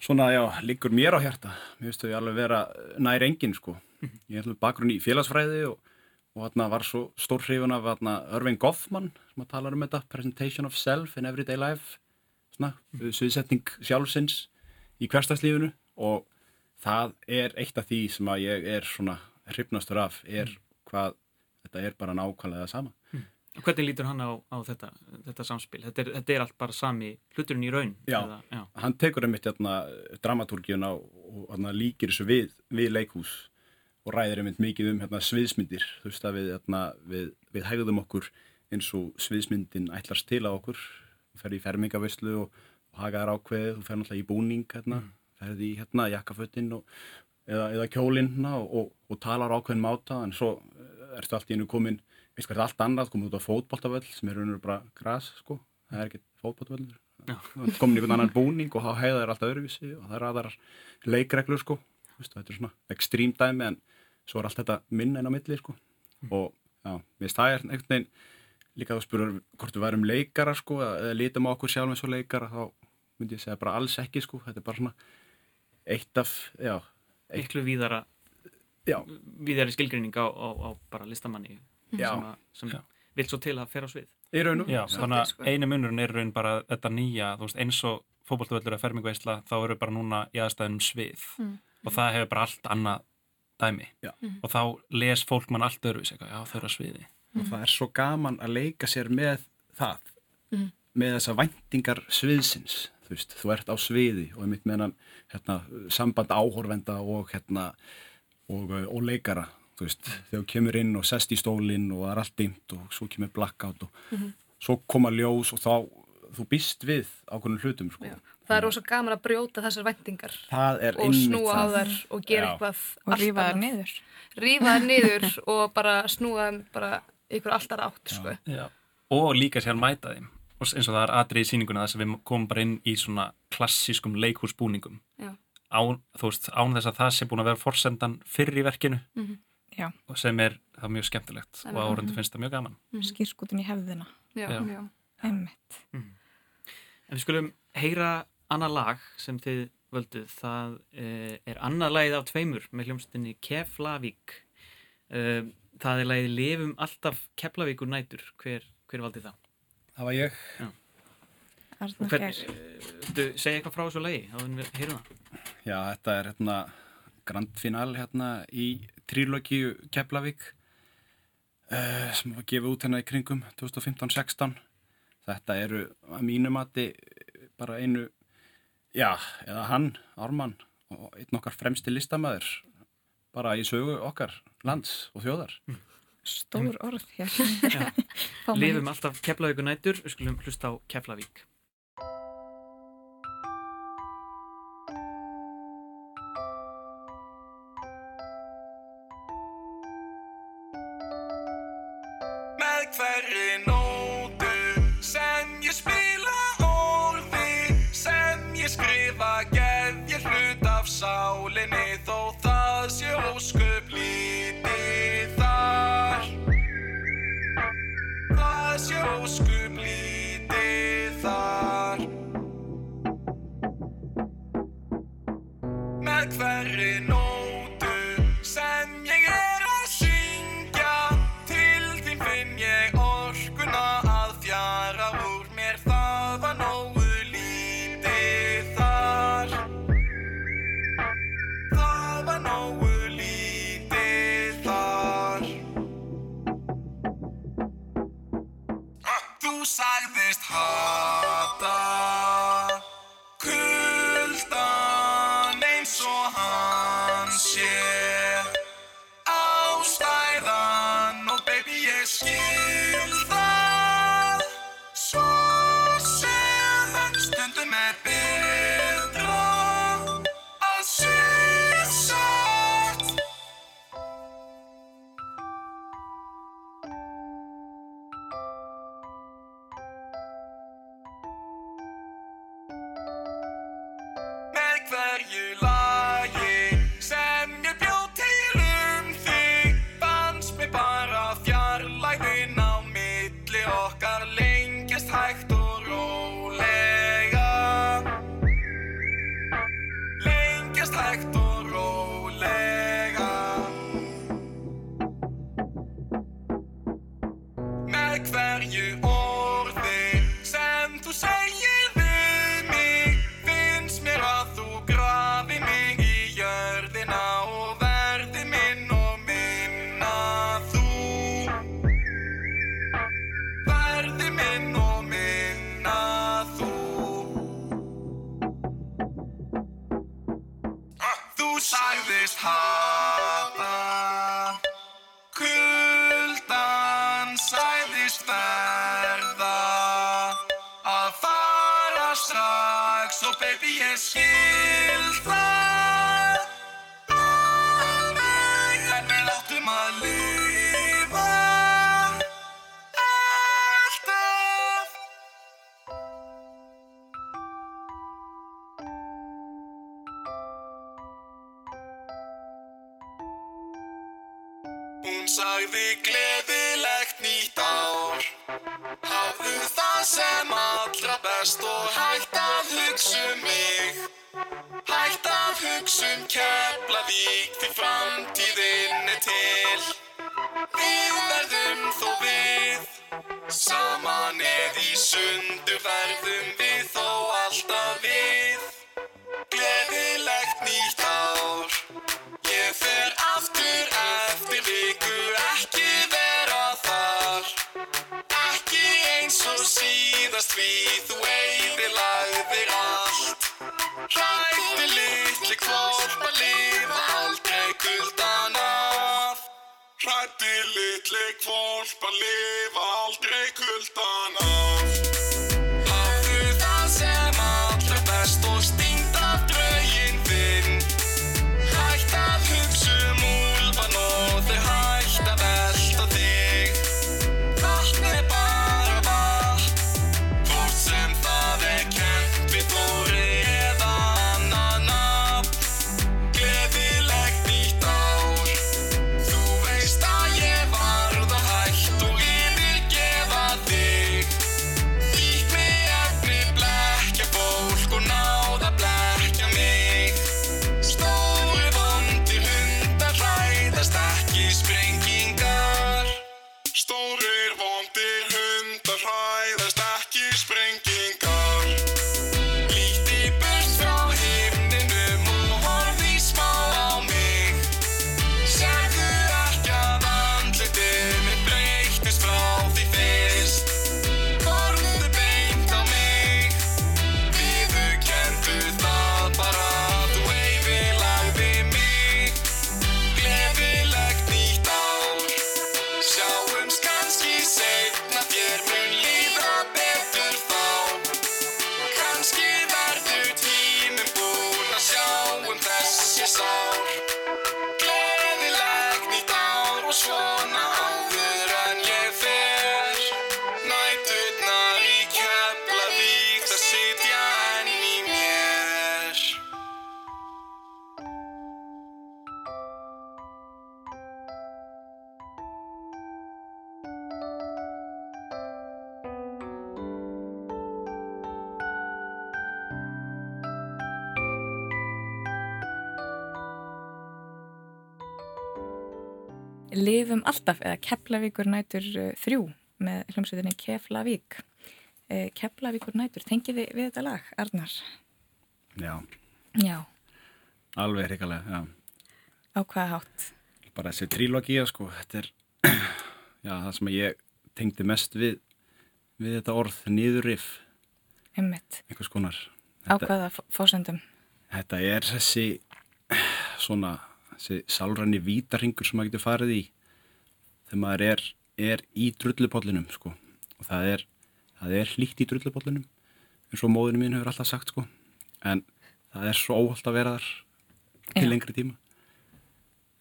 svona já, liggur mér á hjarta mér finnst þau alveg vera nær engin sko ég er bakgrunn í félagsfræði og, og þarna var svo stór hrifun af þarna Irving Goffman sem að tala um þetta Presentation of Self in Everyday Life svona, sviðsetning sjálfsins í hverstagslífinu og það er eitt af því sem að ég er svona hrifnastur af er hvað þetta er bara nákvæmlega sama Og hvernig lítur hann á, á þetta, þetta samspil? Þetta er, þetta er allt bara sami hluturinn í raun? Já, eða- já. hann tekur einmitt hérna, dramatúrgjuna og hérna, líkir þessu við, við leikhús og ræðir einmitt mikið um hérna, sviðsmyndir þú veist að við, hérna, við, við hegðum okkur eins og sviðsmyndin ætlast til á okkur þú ferði í fermingavislu og, og hagaðar ákveðið þú ferði náttúrulega í búning hérna, ferði í hérna, jakkaföttin og, eða, eða kjólinn hérna, og, og, og talar ákveðin máta en svo eh, ertu allt í einu komin veist hvað er allt annað, komin út á fótboltavöll sem er raunur bara gras sko. Það er ekki fótboltavöllur. Komin í einhvern annan búning og hafa heiðar alltaf öðruvísi og það er aðrar leikreglur sko. Vistu, þetta er svona ekstrím dæmi en svo er allt þetta minna en á milli sko. Og já, mér er einhvern veginn líka þú spurur hvort við værum leikara sko eða lítum á okkur sjálf eins og leikara þá myndi ég segja bara alls ekki sko. Þetta er bara svona eitt af já, eitt, Miklu víðara, já, víðari skilgrinning á, á, á bara listamanni Já. sem, að, sem vil svo til að fer á svið. í raun og Já, þannig sko. að einu munurinn er raun bara þetta nýja, þú veist, eins og fótbolltuvöllur eða fermingveisla, þá eru bara núna í aðstæðunum svið Mm. og það hefur bara allt annað dæmi Já. og þá les fólk mann allt eitthvað, já þau eru að sviði og það er svo gaman að leika sér með það Mhm. Með þessa væntingar sviðsins þú veist, þú ert á sviði og einmitt með hennan hérna, samband áhorfenda og hérna og, uh, og leikara þú veist, þegar þú kemur inn og sest í stólinn og það er allt dimmt og svo kemur blackout og Mhm. svo koma ljós og þá þú býst við ákveðnum hlutum sko. Já. það er rosa gaman að brjóta þessar vendingar það er og snúa á þær og gera Já. eitthvað Og rífa þær niður. rífa þær niður og bara snúa þeim bara ykkur alltaf átt sko. Og líka sér mæta þeim og eins og það er atrið í sýninguna þess að við komum bara inn í svona klassískum leikhúsbúningum Já. án, þú veist, án þess að það sé búin að vera forsendan fyrir í verkinu Mhm. Já. og sem er það er mjög skemmtilegt Það og áhundu finnst það mjög gaman Skýrskútin í hefðina. já, Já. já. Einmitt. En við skulum heyra annað lag sem þið völduð. Það uh, er annað lagið af tveimur með hljómsdynni Keflavík. Uh, það er lagið Lefum alltaf Keflavíkur nætur. Hver, hver valdi það? Það var ég. Já. Arnar Kjær. Þú segja eitthvað frá þessu lagi, þá erum við að heyra það. Já, þetta er hérna grand final hérna í trílökiu Keflavík uh, sem var gefið út hérna í kringum 2015-16. Þetta eru að mínu mati bara einu, já, eða hann, Ármann og einn okkar fremsti listamæður bara í sögu okkar lands og þjóðar. Mm. Stór orð Lifum alltaf keflavíkunætur Við skulum hlusta á Keflavík. þú sagðist hata kulda. Livum alltaf eða Keflavíkur nætur uh, þrjú með hljómsveitinni Keflavík. Uh, Keflavíkur nætur, tengið þið við þetta lag, Arnar? Já, Já, alveg hrikalega, já. á hvaða hátt? Bara þessi trílogía, sko, þetta er, já, það sem ég tengdi mest við, við þetta orð nýðurif, Einmitt, einhvers konar. á hvaða fósendum? Þetta er þessi svona þessi sálræni vítarhingur sem maður getur farið í þegar maður er, er í drullupollinum sko. og það er, það er hlýtt í drullupollinum eins og móðinu mín hefur alltaf sagt sko. en það er svo óhald að vera þar til Já. lengri tíma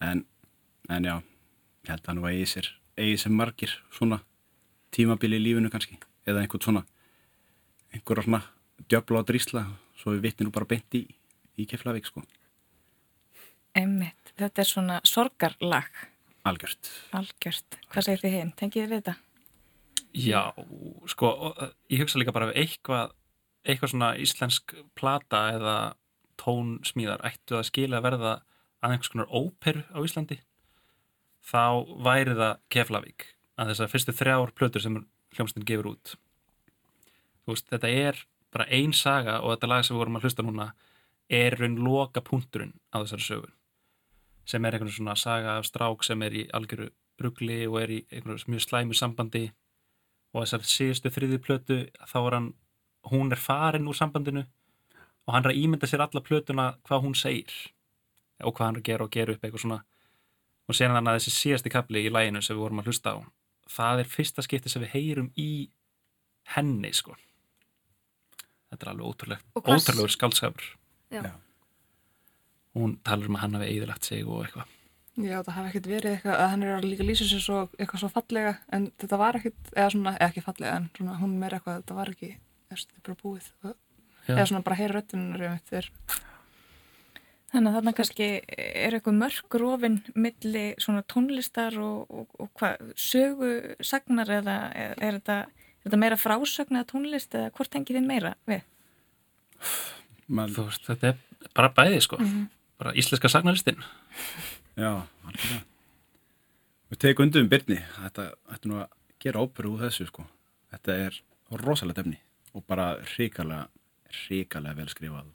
en, en já ég held að nú eigi sér eigi sér margir svona tímabili í lífinu kannski eða einhvern svona einhver svona djöfla og drísla svo við vittum nú bara beint í, í Keflavík sko Einmitt, þetta er svona sorgarlag, algjört algjört. Hvað segir þið hinn? Tengið þið við þetta? Já, sko, ég hugsa líka bara ef eitthvað, eitthvað svona íslensk plata eða tónsmíðar ættu að skila að verða að einhvers konar óperu á Íslandi þá væri það Keflavík að þessar fyrstu þrjár plötur sem hljómsdyn gefur út þú veist, þetta er bara ein saga og þetta lag sem við vorum að hlusta núna er raun loka punkturinn á þessari sögun sem er einhvern svona saga af strák sem er í algjöru rugli og er í einhverju mjög slæmu sambandi og þessar síðustu þriði plötu þá er hann, hún er farin úr sambandinu og hann er að ímynda sér alla plötuna hvað hún segir og hvað hann er að gera og gera upp eitthvað svona og sér þannig að þessi síðasti kapli í læginu sem við vorum að hlusta á það er fyrsta skipti sem við heyrum í henni sko þetta er alveg ótrúlegt ótrúlegur skaldskapur Já. Já. Hún talar um að hann hafi eðilagt sig og eitthvað. Já, það hafi ekkert verið eitthvað að hann er að líka lýsa sér svo eitthvað svo fallega en þetta var ekkert, eða svona, eða ekki fallega en svona hún meira eitthvað, þetta var ekki þetta er bara búið. Já. eða svona bara heyra um er. Þannig að þarna kannski er eitthvað mörg rofin milli svona tónlistar og, og, og hvað, sögu sagnar eða er, er, þetta, er þetta meira frásögn eða tónlist eða hvort tengið þið meira við? Man, þú veist, þetta er bara bæði sko bara íslenska sagnarlistin já, algjörlega. Við tegum undir um Byrni þetta ætti nú að gera óperu úr þessu sko. Þetta er rosalega efni og bara hrikalega hrikalega vel skrifað.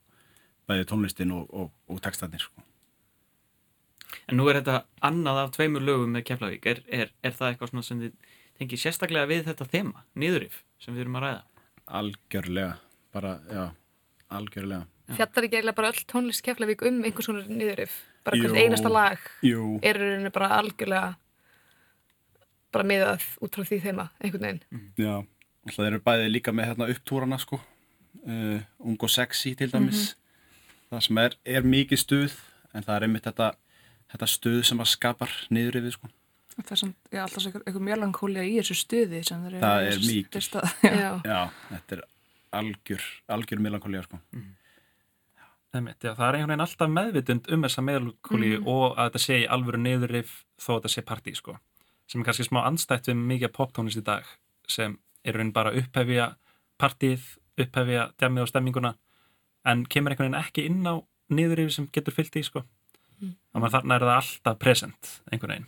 Bæði tónlistin og, og, og textarnir sko. En nú er þetta annað af tveimur lögum með Keflavík. Er, er, er það eitthvað svona sem þið tengið sérstaklega við þetta þema, niðurif, sem við erum að ræða? algjörlega, bara, já algjörlega Fjallar ekki eiginlega bara öll tónlist Keflavík um einhvers konar niðurif bara hvert einasta lag Jú. er í rauninni bara algjörlega bara miðað út frá því þeima einhvern veginn. Já, alltaf þeir eru bæði líka með hérna upptúrana sko. Uh, ung og sexy til dæmis. Það sem er, er mikið stuð en það er einmitt þetta, þetta stuð sem að skapar niður yfir sko. Það er svona, já, alltaf svo eitthvað, mjölangkólia í þessu stuði sem þeir eru það er mikið. já. Já. Þetta er algjör algjör melankolía sko Einmitt, já, það er einhvern veginn alltaf meðvitund um þessa meðalkóli Mhm. og að þetta sé í alvöru niðurif þó að þetta sé partí sko. sem er kannski smá anstætt við mikið poptónlist í dag sem er raun bara upphefja partíð, upphefja djamið og stemminguna en kemur einhvern veginn ekki inn á niðurif sem getur fyllt í sko. Mm. að þarna er það alltaf present einhvern veginn,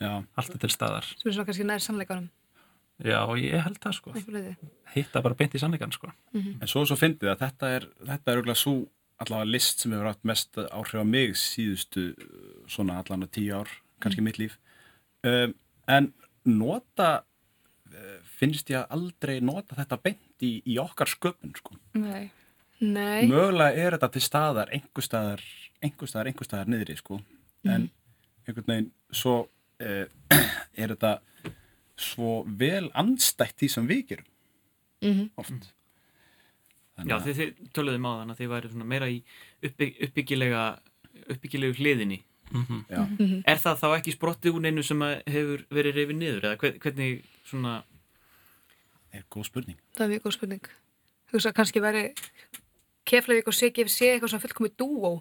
Já, alltaf til staðar sem er svona kannski nær sannleikanum já, ég held það sko. Hitta bara beint í sannleikan sko. En svo svo fyndið að þetta er þetta er auðvitað svo allavega list sem hefur átt mest áhrif á mig síðustu uh, svona allan að tíu ár kannski mitt líf. Um, en nota uh, finnst ég að aldrei nota þetta beint í, í okkar sköpun sko. Nei. Nei, mögulega er þetta til staðar einhver staðar, einhver staðar, einhver staðar niðri sko. en einhvern veginn svo uh, er þetta svo vel andstætt því sem við gerum Mhm. oft Já, þið, þið töluðum á þann að þið væri meira í uppbygg, uppbyggilega uppbyggilegu hliðinni. mm. Mhm. Er það þá ekki sprottið úr neinu sem að hefur verið reyfið niður? Eða hver- hvernig svona... er góð spurning það er mjög góð spurning hugsa að kannski væri Keflavík og Sigif sé eitthvað svona fullkomið dúó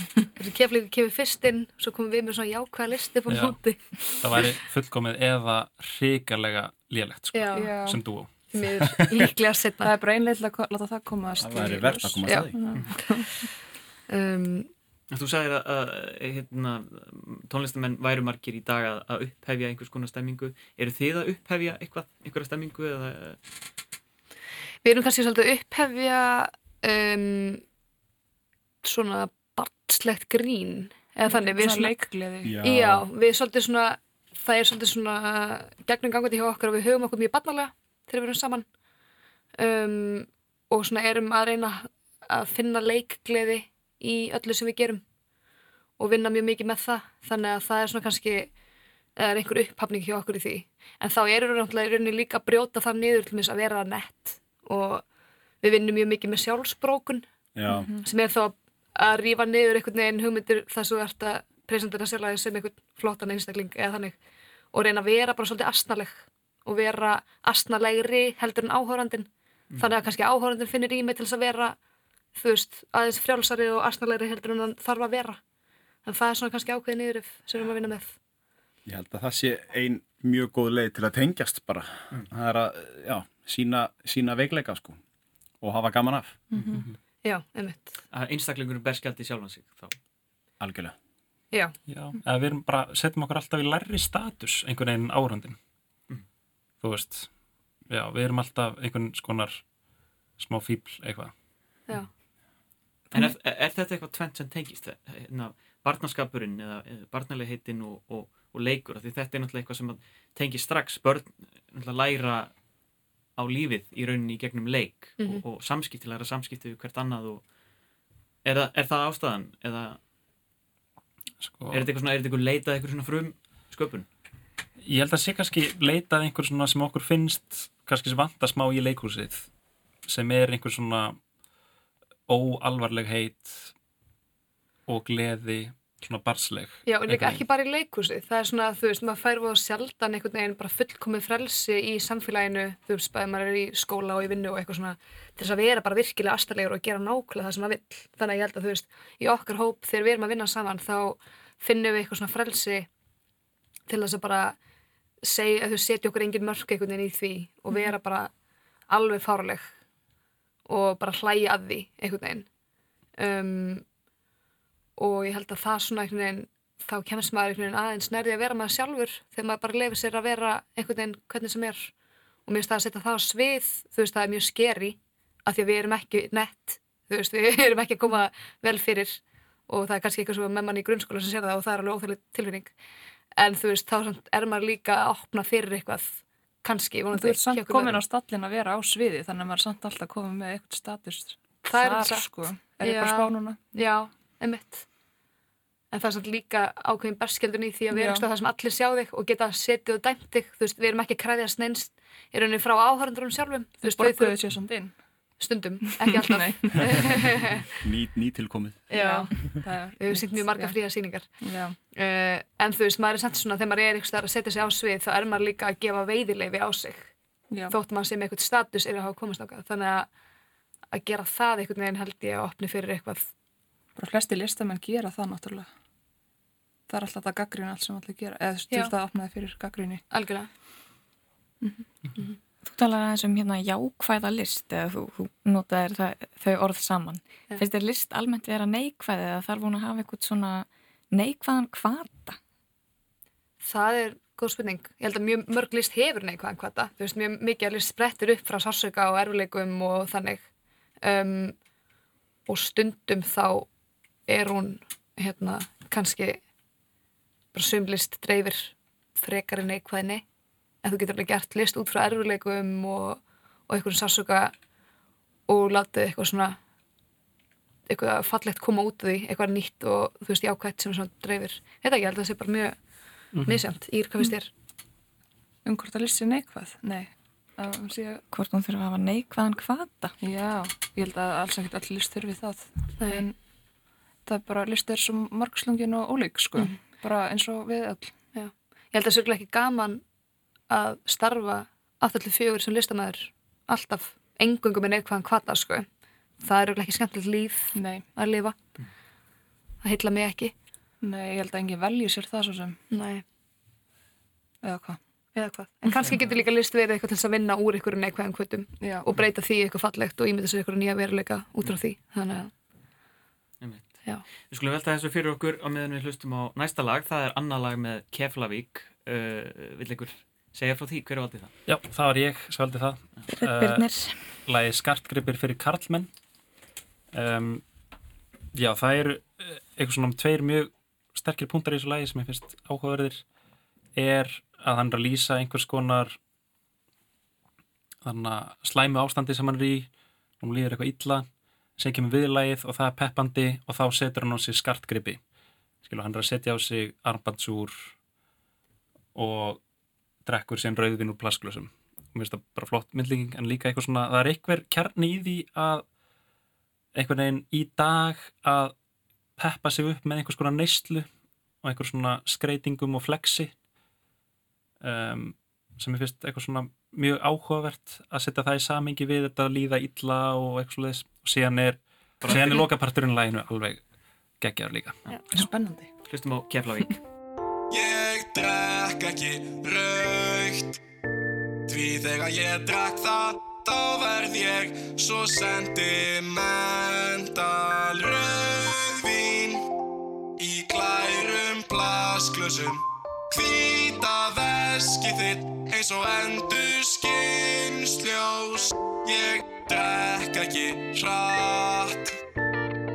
Keflavík kemur fyrst inn svo komum við með svona jákvæða listi Já. móti það væri fullkomið eða hrikalega lélegt sko, sem miður líklega setna það er bara einlega að láta það komast það væri ljós. að koma Já. að það um, Þú sagðir að, að hérna, tónlistamenn væru margir í dag að, að upphefja einhvers konar stemmingu. Eru þið að upphefja eitthvað, einhverja stemmingu? Eða... Við erum kannski svolítið að upphefja um, svona barnslegt grín eða þannig. við Svona leikgleði. Já. Já. Við svolítið svona, það er svolítið svona gegnum gangandi hjá okkur og við höfum okkur mjög barnalega þegar við erum saman um, og svona erum að reyna að finna leikgleði í öllu sem við gerum og vinna mjög mikið með það þannig að það er svona kannski eða er einhver upphafning hjá okkur í því en þá erum við náttúrulega líka að brjóta það niður til þess að vera nett og við vinnum mjög mikið með sjálfsbrókun Já. sem er þá að rífa niður einhvern veginn hugmyndir þess að þú ert að presentera sérlega sem einhvern flottan einstakling eða þannig. Og reyna að vera bara svolítið astnaleg og vera astnalegri heldur en áhórandin þannig að kannski áhórandin finnir í mig til þess að vera þú veist, aðeins frjálsari og astnalegri heldur en hann þarf að vera. En það er svona kannski ákveðið niður sem við erum að vinna með. Ég held að það sé ein mjög góð leið til að tengjast bara. Það er að, já, sína, sína veikleika sko og hafa gaman af. Já, einmitt. Að einstaklingunum berskjaldi sjálfan sig þá. Algjörlega. Já. Já, eða við erum bara, setjum okkur alltaf í lærri status einhvern veginn árandin. Þú veist, já, við erum alltaf einhvern skonar smá fíbl eitthvað. Já. En er, er þetta eitthvað tvent sem tengist? Hérna, barnaskapurinn eða, eða barnalegheitinn og, og, og leikur? Af Því þetta er náttúrulega eitthvað sem að tengist strax börn náttúrulega læra á lífið í rauninni í gegnum leik Mhm. og, og samskipti, læra samskipti við hvert annað og er, það- er það ástæðan? Eða Sko- er þetta eitthvað svona, er þetta eitthvað leitað eitthvað svona frum sköpun? Ég held að sé kannski leitað einhver svona sem okkur finnst kannski sem vantar smá í leikhúsið sem er einhver svona óalvarleg heit og gleði svona barsleg. Já, en líka ekki bara í leikhúsi. Það er svona, þú veist, maður fær voða sjaldan einhvern veginn bara fullkomið frelsi í samfélaginu, þú veist, bæði maður er í skóla og í vinnu og eitthvað svona, til þess að vera bara virkilega astalegur og gera nákvæmlega það sem maður vill. Þannig að ég held að, þú veist, í okkar hóp, þegar við erum að vinna saman, þá finnum við eitthvað svona frelsi til þess að bara segja, þú setja okkur engin mörk einhvern veginn í því og vera bara alveg fárleg og bara hlæja að því einhvern veginn. Um, og ég held að það svona einhvern veginn þá kemst maður einhvern veginn aðeins nærði að vera maður sjálfur þegar maður bara lefur sér að vera einhvern veginn hvernig sem er og mér finnst það að setja það á svið þú veist það er mjög skeri af því að við erum ekki nett þú veist við erum ekki að koma vel fyrir og það er kannski eitthvað svo með mann í grunnskóla sem sér það og það er alveg óþægileg tilfinning en þú veist þá er maður líka að opna fyrir eitthvað kannski Þú ert samt komin á stallin að vera á sviði þannig að maður er samt alltaf komin með eitthvað status Það er satt. sko. Er Já. Já, einmitt. En það er samt líka ákveðin berskjaldun í því að við erum það sem allir sjá þig og geta setið og dæmt þig. Þú veist, við erum ekki að kræðjast neins í rauninni frá áhörundurum sjálfum. Þú veist, borguðu sér samt inn. Stundum, ekki alltaf. Ný, ný tilkomið. Já, það er við hefum sýnt mjög marga fría sýningar. Já. Uh, en þú veist, maður er samt svona, þegar maður er eitthvað að setja sig á svið, þá er maður líka að gefa veiðileifi á sig. Já. Þótt maður sem eitthvað status er að hafa komast ákvað. Þannig að, að gera það einhvern veginn held ég að opni fyrir eitthvað. Bara flesti listamenn gera það náttúrulega. Það er alltaf það gaggrín allt sem allir gera. Eða veist það opnaði fyrir gaggríni. Algjörlega. Þú talar aðeins um hérna jákvæða list eða þú, þú notaðir það, þau orð saman. Já. Finnst þér list almennt vera neikvæði eða þarf hún að hafa eitthvað svona neikvæðan kvata? Það er góð spurning. Ég held að mjög mörg list hefur neikvæðan kvata. Þú veist, mjög mikið að list sprettur upp frá sársöka og erfuleikum og þannig. Um, og stundum þá er hún hérna kannski bara sum list dreifir frekar en neikvæðinni. En þú getur alveg gert list út frá erfuleikum og, og einhverjum sársöka og látið eitthvað svona eitthvað fallegt koma út af því, eitthvað nýtt og þú veist jákvætt sem svona dreifir. Þetta ekki, ég held að það sé bara mjög Mhm. misjönd. Ír, hvað finnst þér? Um hvort að list sé neikvæð? Nei. Að hún sé... Hvort hún þurfa að hafa neikvæðan kvata? Já, ég held að alls ekkert allir list þurfi það. Nei. En það er bara, list er svo margslungin og ólík, sko. Mhm. Bara eins og við öll. Já. Ég held að sérlega ekki gaman að starfa 8-4 sem listamæður alltaf engungum með neikvæðan kvata, sko. Það er ekki skemmtilegt líf Nei. að lifa. Það heilla mig ekki. Nei, ég held að enginn velji sér það svo sem. Nei. Eða hvað? Eða hvað. En kannski getur líka list verið eitthvað til þess að vinna úr ykkur neikvæðan kvötum Já. og breyta því í eitthvað fallegt og ímynda sér ykkur nýja veruleika út frá því. Þannig að, Já. Við skulum velta þessu fyrir okkur á meðan við hlustum á næsta lag. Það er annað lag með Keflavík. Uh, Vill ykkur segja frá því? Hver er valdið það? Já, það var ég sem valdi það. Birnir. Uh, lagið Skartgripir fyrir Karlmenn. Um, já, það eru eh, eitthvað svona tveir mjög sterkir punktar í þessu lagi sem ég finnst áhugaverðir er að hann er að lýsa einhvers konar þannig að slæmu ástandi sem hann er í hann líður eitthvað illa sem kemur viðlægið og það er peppandi og þá setur hann á sig skartgripi. Skilu, hann er að setja á sig armbandsúr og drekkur síðan rauðvin úr plasklösum og mér finnst það bara flott myndlíking en líka eitthvað svona, það er eitthvað kjarni í því að einhvern veginn í dag að peppa sig upp með einhvers konar neyslu og einhvers svona skreitingum og flexi. Um, sem ég finnst eitthvað svona mjög áhugavert að setja það í samingi við þetta að líða illa og eitthvað slúðis og síðan er, síðan er lokaparturinn læginu alveg geggjar líka. Já, spennandi. Hlustum á Keflavík. Ég drekk ekki raukt Því þegar ég drekk það Þá verð ég svo sentimental. Rauðvín Í glærum plasklösum Hvíta veskið þitt eins og endur skinnsljós Ég drekk ekki hratt.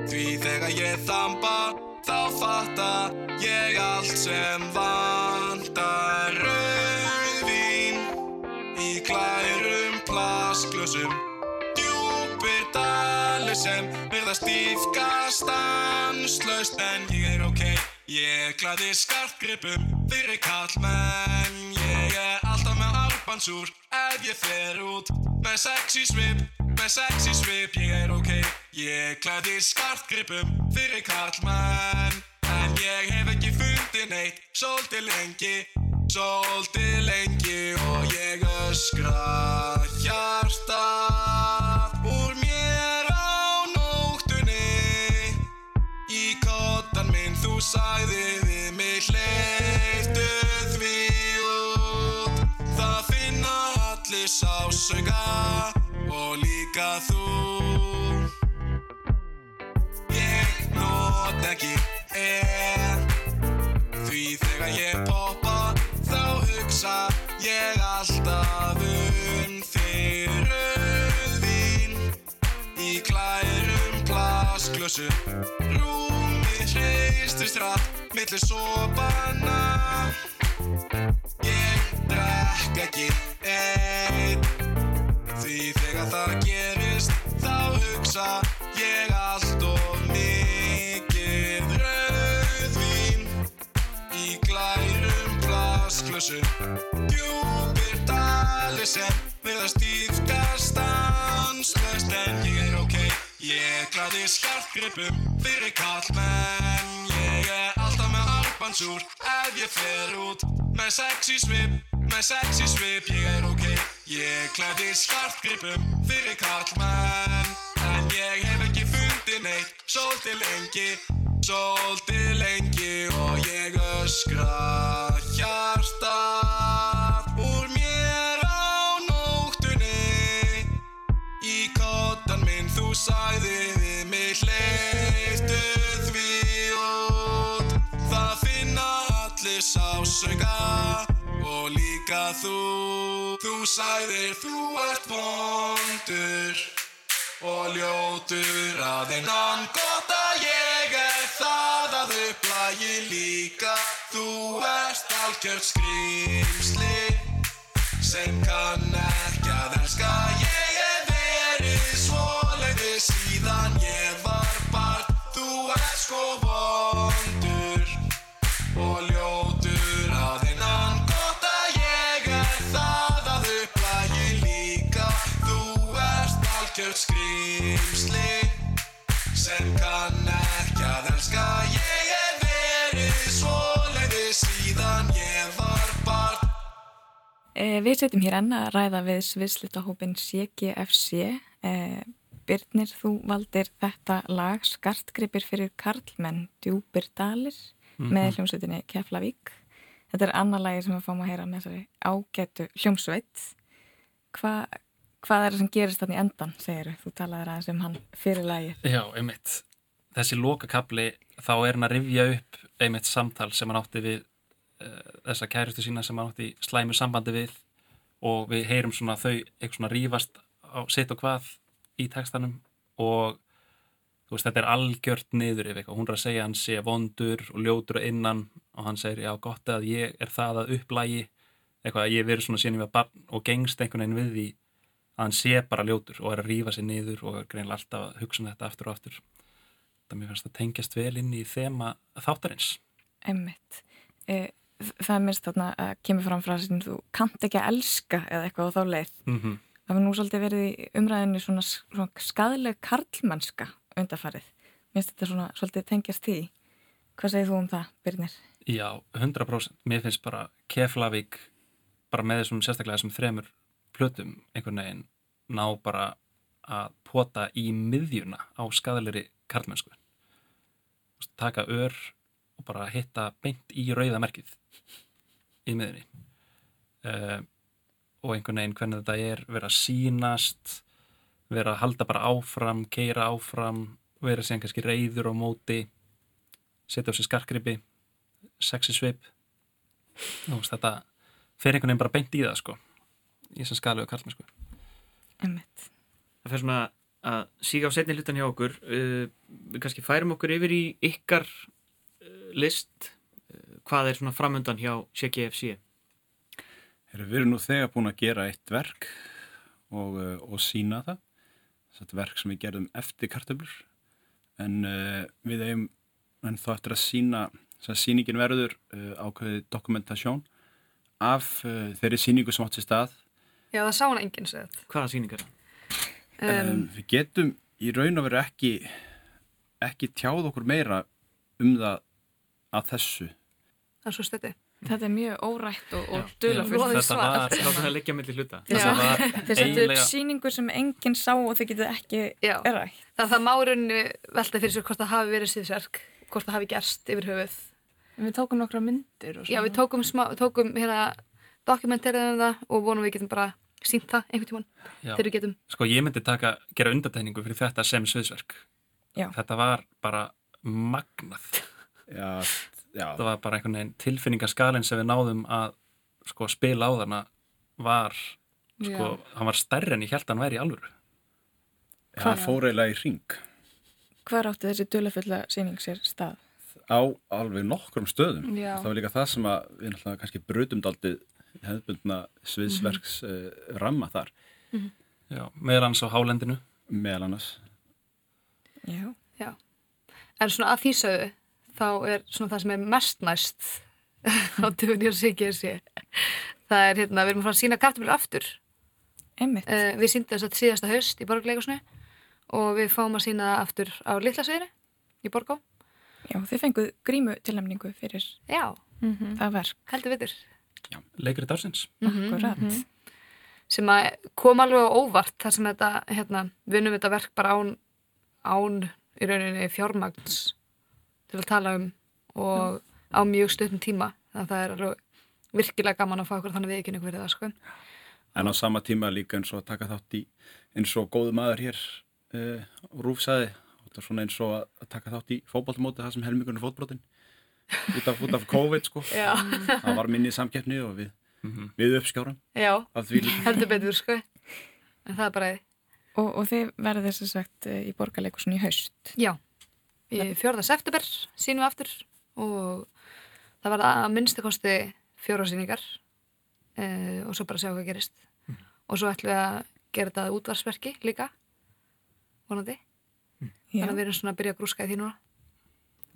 Því þegar ég þamba þá fatta ég allt sem vantar. Rauðvín í glærum plasklösum Djúpir dalir sem verða stífka stanslaust. En ég er ok, ég glæði skartgripum fyrir kallmenn Ég er alltaf með armbandsúr ef ég fer út. Með sexy svip, með sexy svip Ég er ok, ég glæði skartgripum fyrir kallmenn En ég hef ekki fundið neitt Svolítið lengi, svolítið lengi. Og ég öskra hjartað sagði við mig hleyftu því út Það finna allir sásauka og líka þú. Ég not ekki en Því þegar ég poppa þá hugsa ég alltaf um þig Rauðvín. Í glærum plasklösum Rúmið hreistist rætt millir sopana Ég drekk ekki einn. Því þegar það gerist þá hugsa ég allt og mikið. Rauðvín Í glærum plasklösum Djúpir dalir sem verða stífka stanslöst En ég er ok, ég glæði skartgripum fyrir kallmenn Ég er alltaf með armbandsúr ef ég fer út. Með sexy svip, með sexy svip Ég er ok, ég glæði skartgripum fyrir kallmenn En ég hef ekki fundið neitt Svolítið lengi, svolítið lengi. Og ég öskra hjartað sagði við mig hleyftu því út. Það finna allir sásauka og líka þú. Þú sagðir þú ert vondur og ljótur að einan gott að ég er það að upplægi líka. Þú ert algjört skrýmsli sem kann ekki að elska. Ég Við setjum hér enn að ræða við sviðslutahópin CGFC. Birnir, þú valdir þetta lag Skartgripir fyrir Karlmenn, Djúpir Dalir Mhm. með hljómsveitinni Keflavík. Þetta er annar lagi sem við fáum að heyra með þessari ágætu hljómsveit. Hva, hvað er það sem gerist þannig endan, segir þú? Þú talaðir aðeins um hann fyrir lagið. Já, einmitt. þessi lokakabli þá er hann að rifja upp einmitt samtal sem hann átti við uh, þessa kærustu sína sem hann átti slæmu sambandi við og við heyrum svona þau eitthvað svona rífast á sitt og hvað í textanum og þú veist þetta er algjört niður yfir eitthvað, hún er að segja að hann sé vondur og ljótur að innan og hann segir já gott að ég er það að upplægi eitthvað að ég verið svona síðan ég var barn og gengst einhvern veginn við því að hann sé bara ljótur og er að rífa sig niður og greinlega alltaf að hugsa um þetta aftur og aftur það mér finnst að tengjast vel inn í þema þáttarins Einmitt. E, það er minnst þarna að kemur fram frá þess að þú kannt ekki að elska eða eitthvað á þá leið. mm -hmm. Það var nú svolítið verið í umræðinni svona, svona skadaleg karlmannska undarfarið. Minnst þetta svona svolítið tengjast því. Hvað segir þú um það, Birnir? Já, 100% mér finnst bara Keflavík bara með þessum sérstaklega þessum þremur plötum einhvern veginn ná bara að pota í miðjuna á skadalegri karlmennsku taka ör og bara hitta beint í rauðamerkið í miðjunni uh, og einhvern veginn hvernig þetta er vera að sínast vera að halda bara áfram keira áfram, vera síðan kannski reyður á móti setja á sig skarkripi sexy svip. Þetta fer einhvern veginn bara beint í það sko. Í þessum skaluðu karlmennsku Einmitt. Það fer svona að síga á setni hlutan hjá okkur. Uh, við kannski færum okkur yfir í ykkar uh, list. Uh, hvað er svona framöndan hjá CGFC Við erum nú þegar búin að gera eitt verk og, uh, og sína það. Þetta verk sem við gerðum eftir kartöflur. En uh, við eigum en þá eftir að sína síningin verður uh, ákveðið dokumentasjón af þeirri síningu sem átt sér stað. Já, það sá hann enginn segð. Hvaða síning er það? Um, við getum í raun og veru ekki ekki tjáð okkur meira um það að þessu. Það er svo stætti Þetta er mjög órætt og, og dölafullt Þetta var þá að leggja mellir hluta. Þeir settu upp síningu sem enginn sá og þeir getið ekki rætt. Það, það má rauninu velta fyrir sér hvort það hafi verið síðsverk hvort það hafi gerst yfir höfuð. En við tókum nokkra myndir Já, við tókum, smá, tókum hérna dokumenterið um það og vonum við getum bara sínt það einhvern tíman þegar við getum. Sko ég myndi taka, gera undatækningu fyrir þetta sem sviðsverk Já. Þetta var bara magnað. Já, já. Það var bara einhvern veginn tilfinningaskalinn sem við náðum að sko spila á þarna var sko, hann var stærri en ég held að hann væri í alvöru Já, það fór eiginlega í ring Hvar átti þessi dölafulla síning sér stað? á alveg nokkrum stöðum Já. það var líka það sem að við náttúrulega kannski brutum daldið hefðbundna sviðsverks mm -hmm. ramma þar Já, meðal annars á hálendinu meðal annars Já. Já. En svona að því sögðu þá er svona það sem er mest næst á döfunni og sé það er hérna, við erum frá að sína kartumil aftur. Einmitt. uh, Við síndum þess að síðasta haust í borgarleikusinu og við fáum að sína það aftur á Littlasviðinu í Borgó. Já, þið fenguð grímu tilnæmningu fyrir Já, það verk. heldur vitur Leikrið dagsins. Akkurat. sem að kom alveg á óvart þar sem þetta, hérna, við unnum þetta verk bara án, án í rauninni fjármagns til að tala um og á mjög stöðnum tíma þannig að það er alveg virkilega gaman að fá okkur þannig viðkynning fyrir það sko. en á sama tíma líka eins og að taka þátt í eins og góðu maður hér uh, er svona eins og að, taka þátt í fótballmóti það sem helmingunni fótbrotin út af, út af COVID sko Já. það var minni samkeppni og við, við uppskjárum Já, af því líka. heldur betur sko en það er bara Og, og þið verður þess að sagt eh, í borgarleikusun í haust. Já, í fjörða september sínum við aftur og það var að minnstakosti fjórasýningar uh, og svo bara sjá hvað gerist og svo ætlum við að gera þetta útvarsverki líka vonandi Já. þannig að við erum svona að byrja að grúska í því núna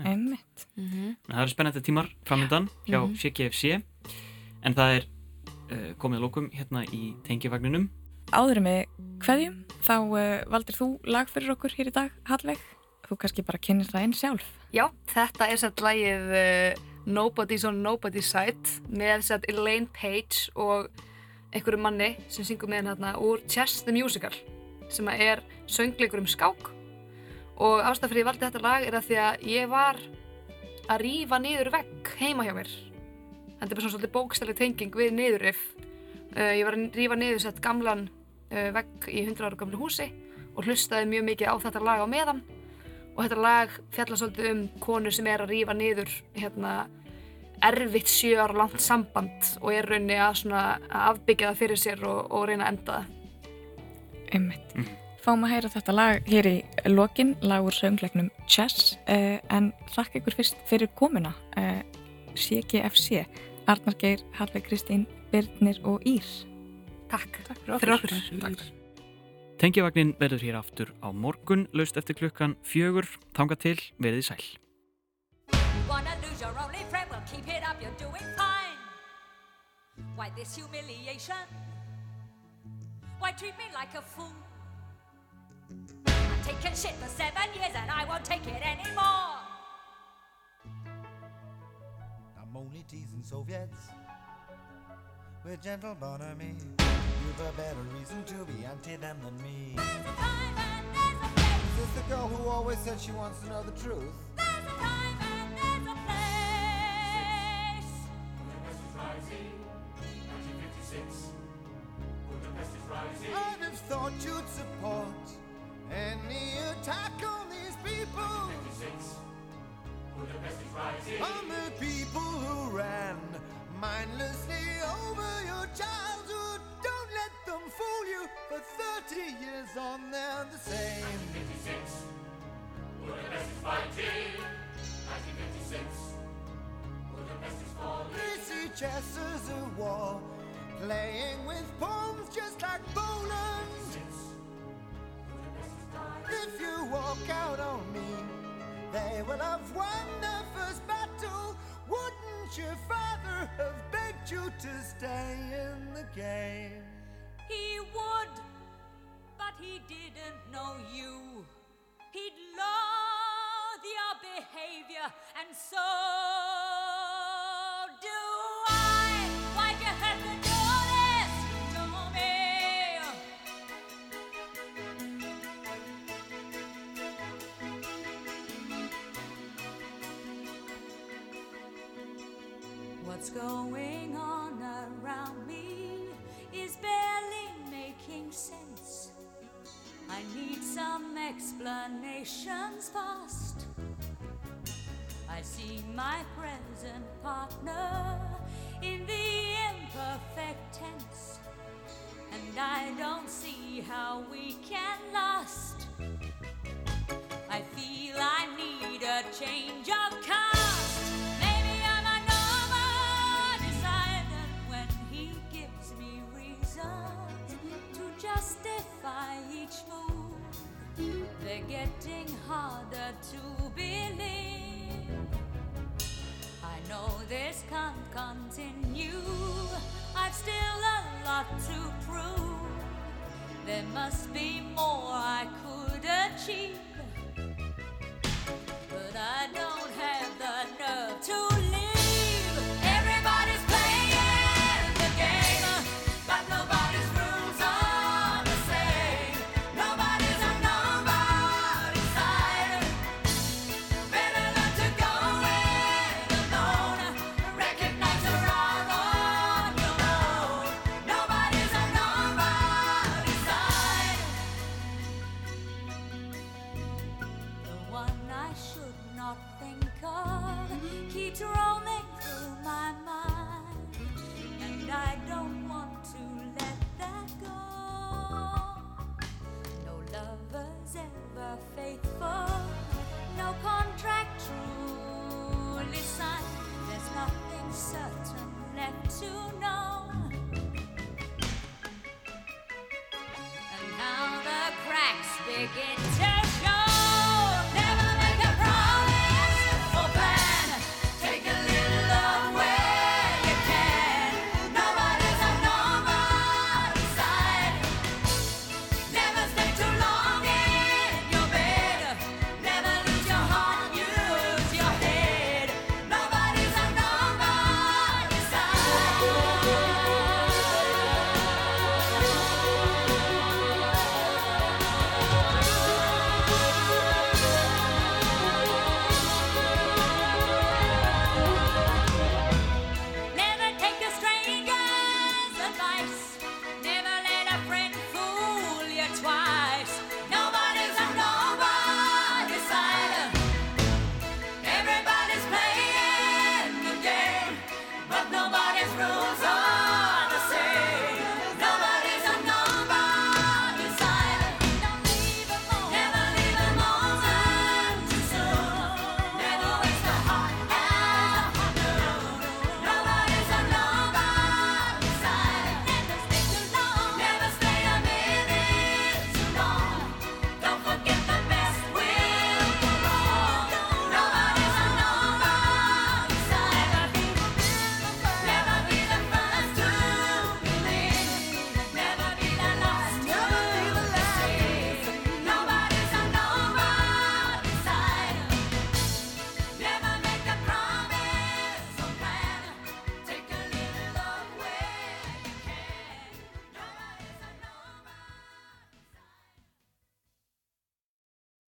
Einmitt. Mhm. Það eru spennandi tímar framöndan hjá Mhm. CGFC en það er uh, komið lókum hérna í tengivagninum Áður með hverjum, þá uh, valdir þú lag fyrir okkur hér í dag, Hallveig. Þú kannski bara kynir það einn sjálf. Já, þetta er satt lægið uh, Nobody's on Nobody's Side með satt Elaine Page og einhverju manni sem syngur með hérna úr Chess the Musical sem er söngleikur um skák. Og ástæð fyrir ég valdi þetta lag er að því að ég var að rífa niður vegg heima hjá mér. Þetta er bara svona svolítið bókstæli tenging við niðurrif. Uh, ég var að rífa niður sett gamlan uh, vegg í 100 ára gamlu húsi og hlustaði mjög mikið á þetta lag á meðan og þetta lag fjalla svolítið um konur sem er að rífa niður hérna erfitt sjö ára langt samband og er rauninni að, svona, að afbyggja það fyrir sér og, og reyna að enda það. Einmitt. Fáum að heyra þetta lag hér í lokin, lag úr söngleiknum Chess, uh, en þakka ykkur fyrst fyrir komuna, uh, CGFC, Arnar Geir, Hallveig Kristín, Birnir og Ír. Takk. Takk fyrir Fyrir okkur. Tengjavagnin verður hér aftur á morgun, laust eftir klukkan fjögur, þanga til, verið sæl. Why treat me like a fool? I've taken shit for seven years and I won't take it anymore. I'm only teasing Soviets with gentle bonhomie. You've a better reason to be anti them than me. Is this the girl who always said she wants to know the truth? I'd have thought you'd support any attack on these people. On the people who ran mindlessly over your childhood. Don't let them fool you. For 30 years on, they're the same. They see chess as a war, playing with pawns just like Poland. If you walk out on me, they will have won their first battle. Wouldn't your father have begged you to stay in the game? He would, but he didn't know you. He'd loathe your behavior, and so do What's going on around me is barely making sense. I need some explanations fast. I see my present partner in the imperfect tense, and I don't see how we can continue. I've still a lot to prove. There must be more I could achieve.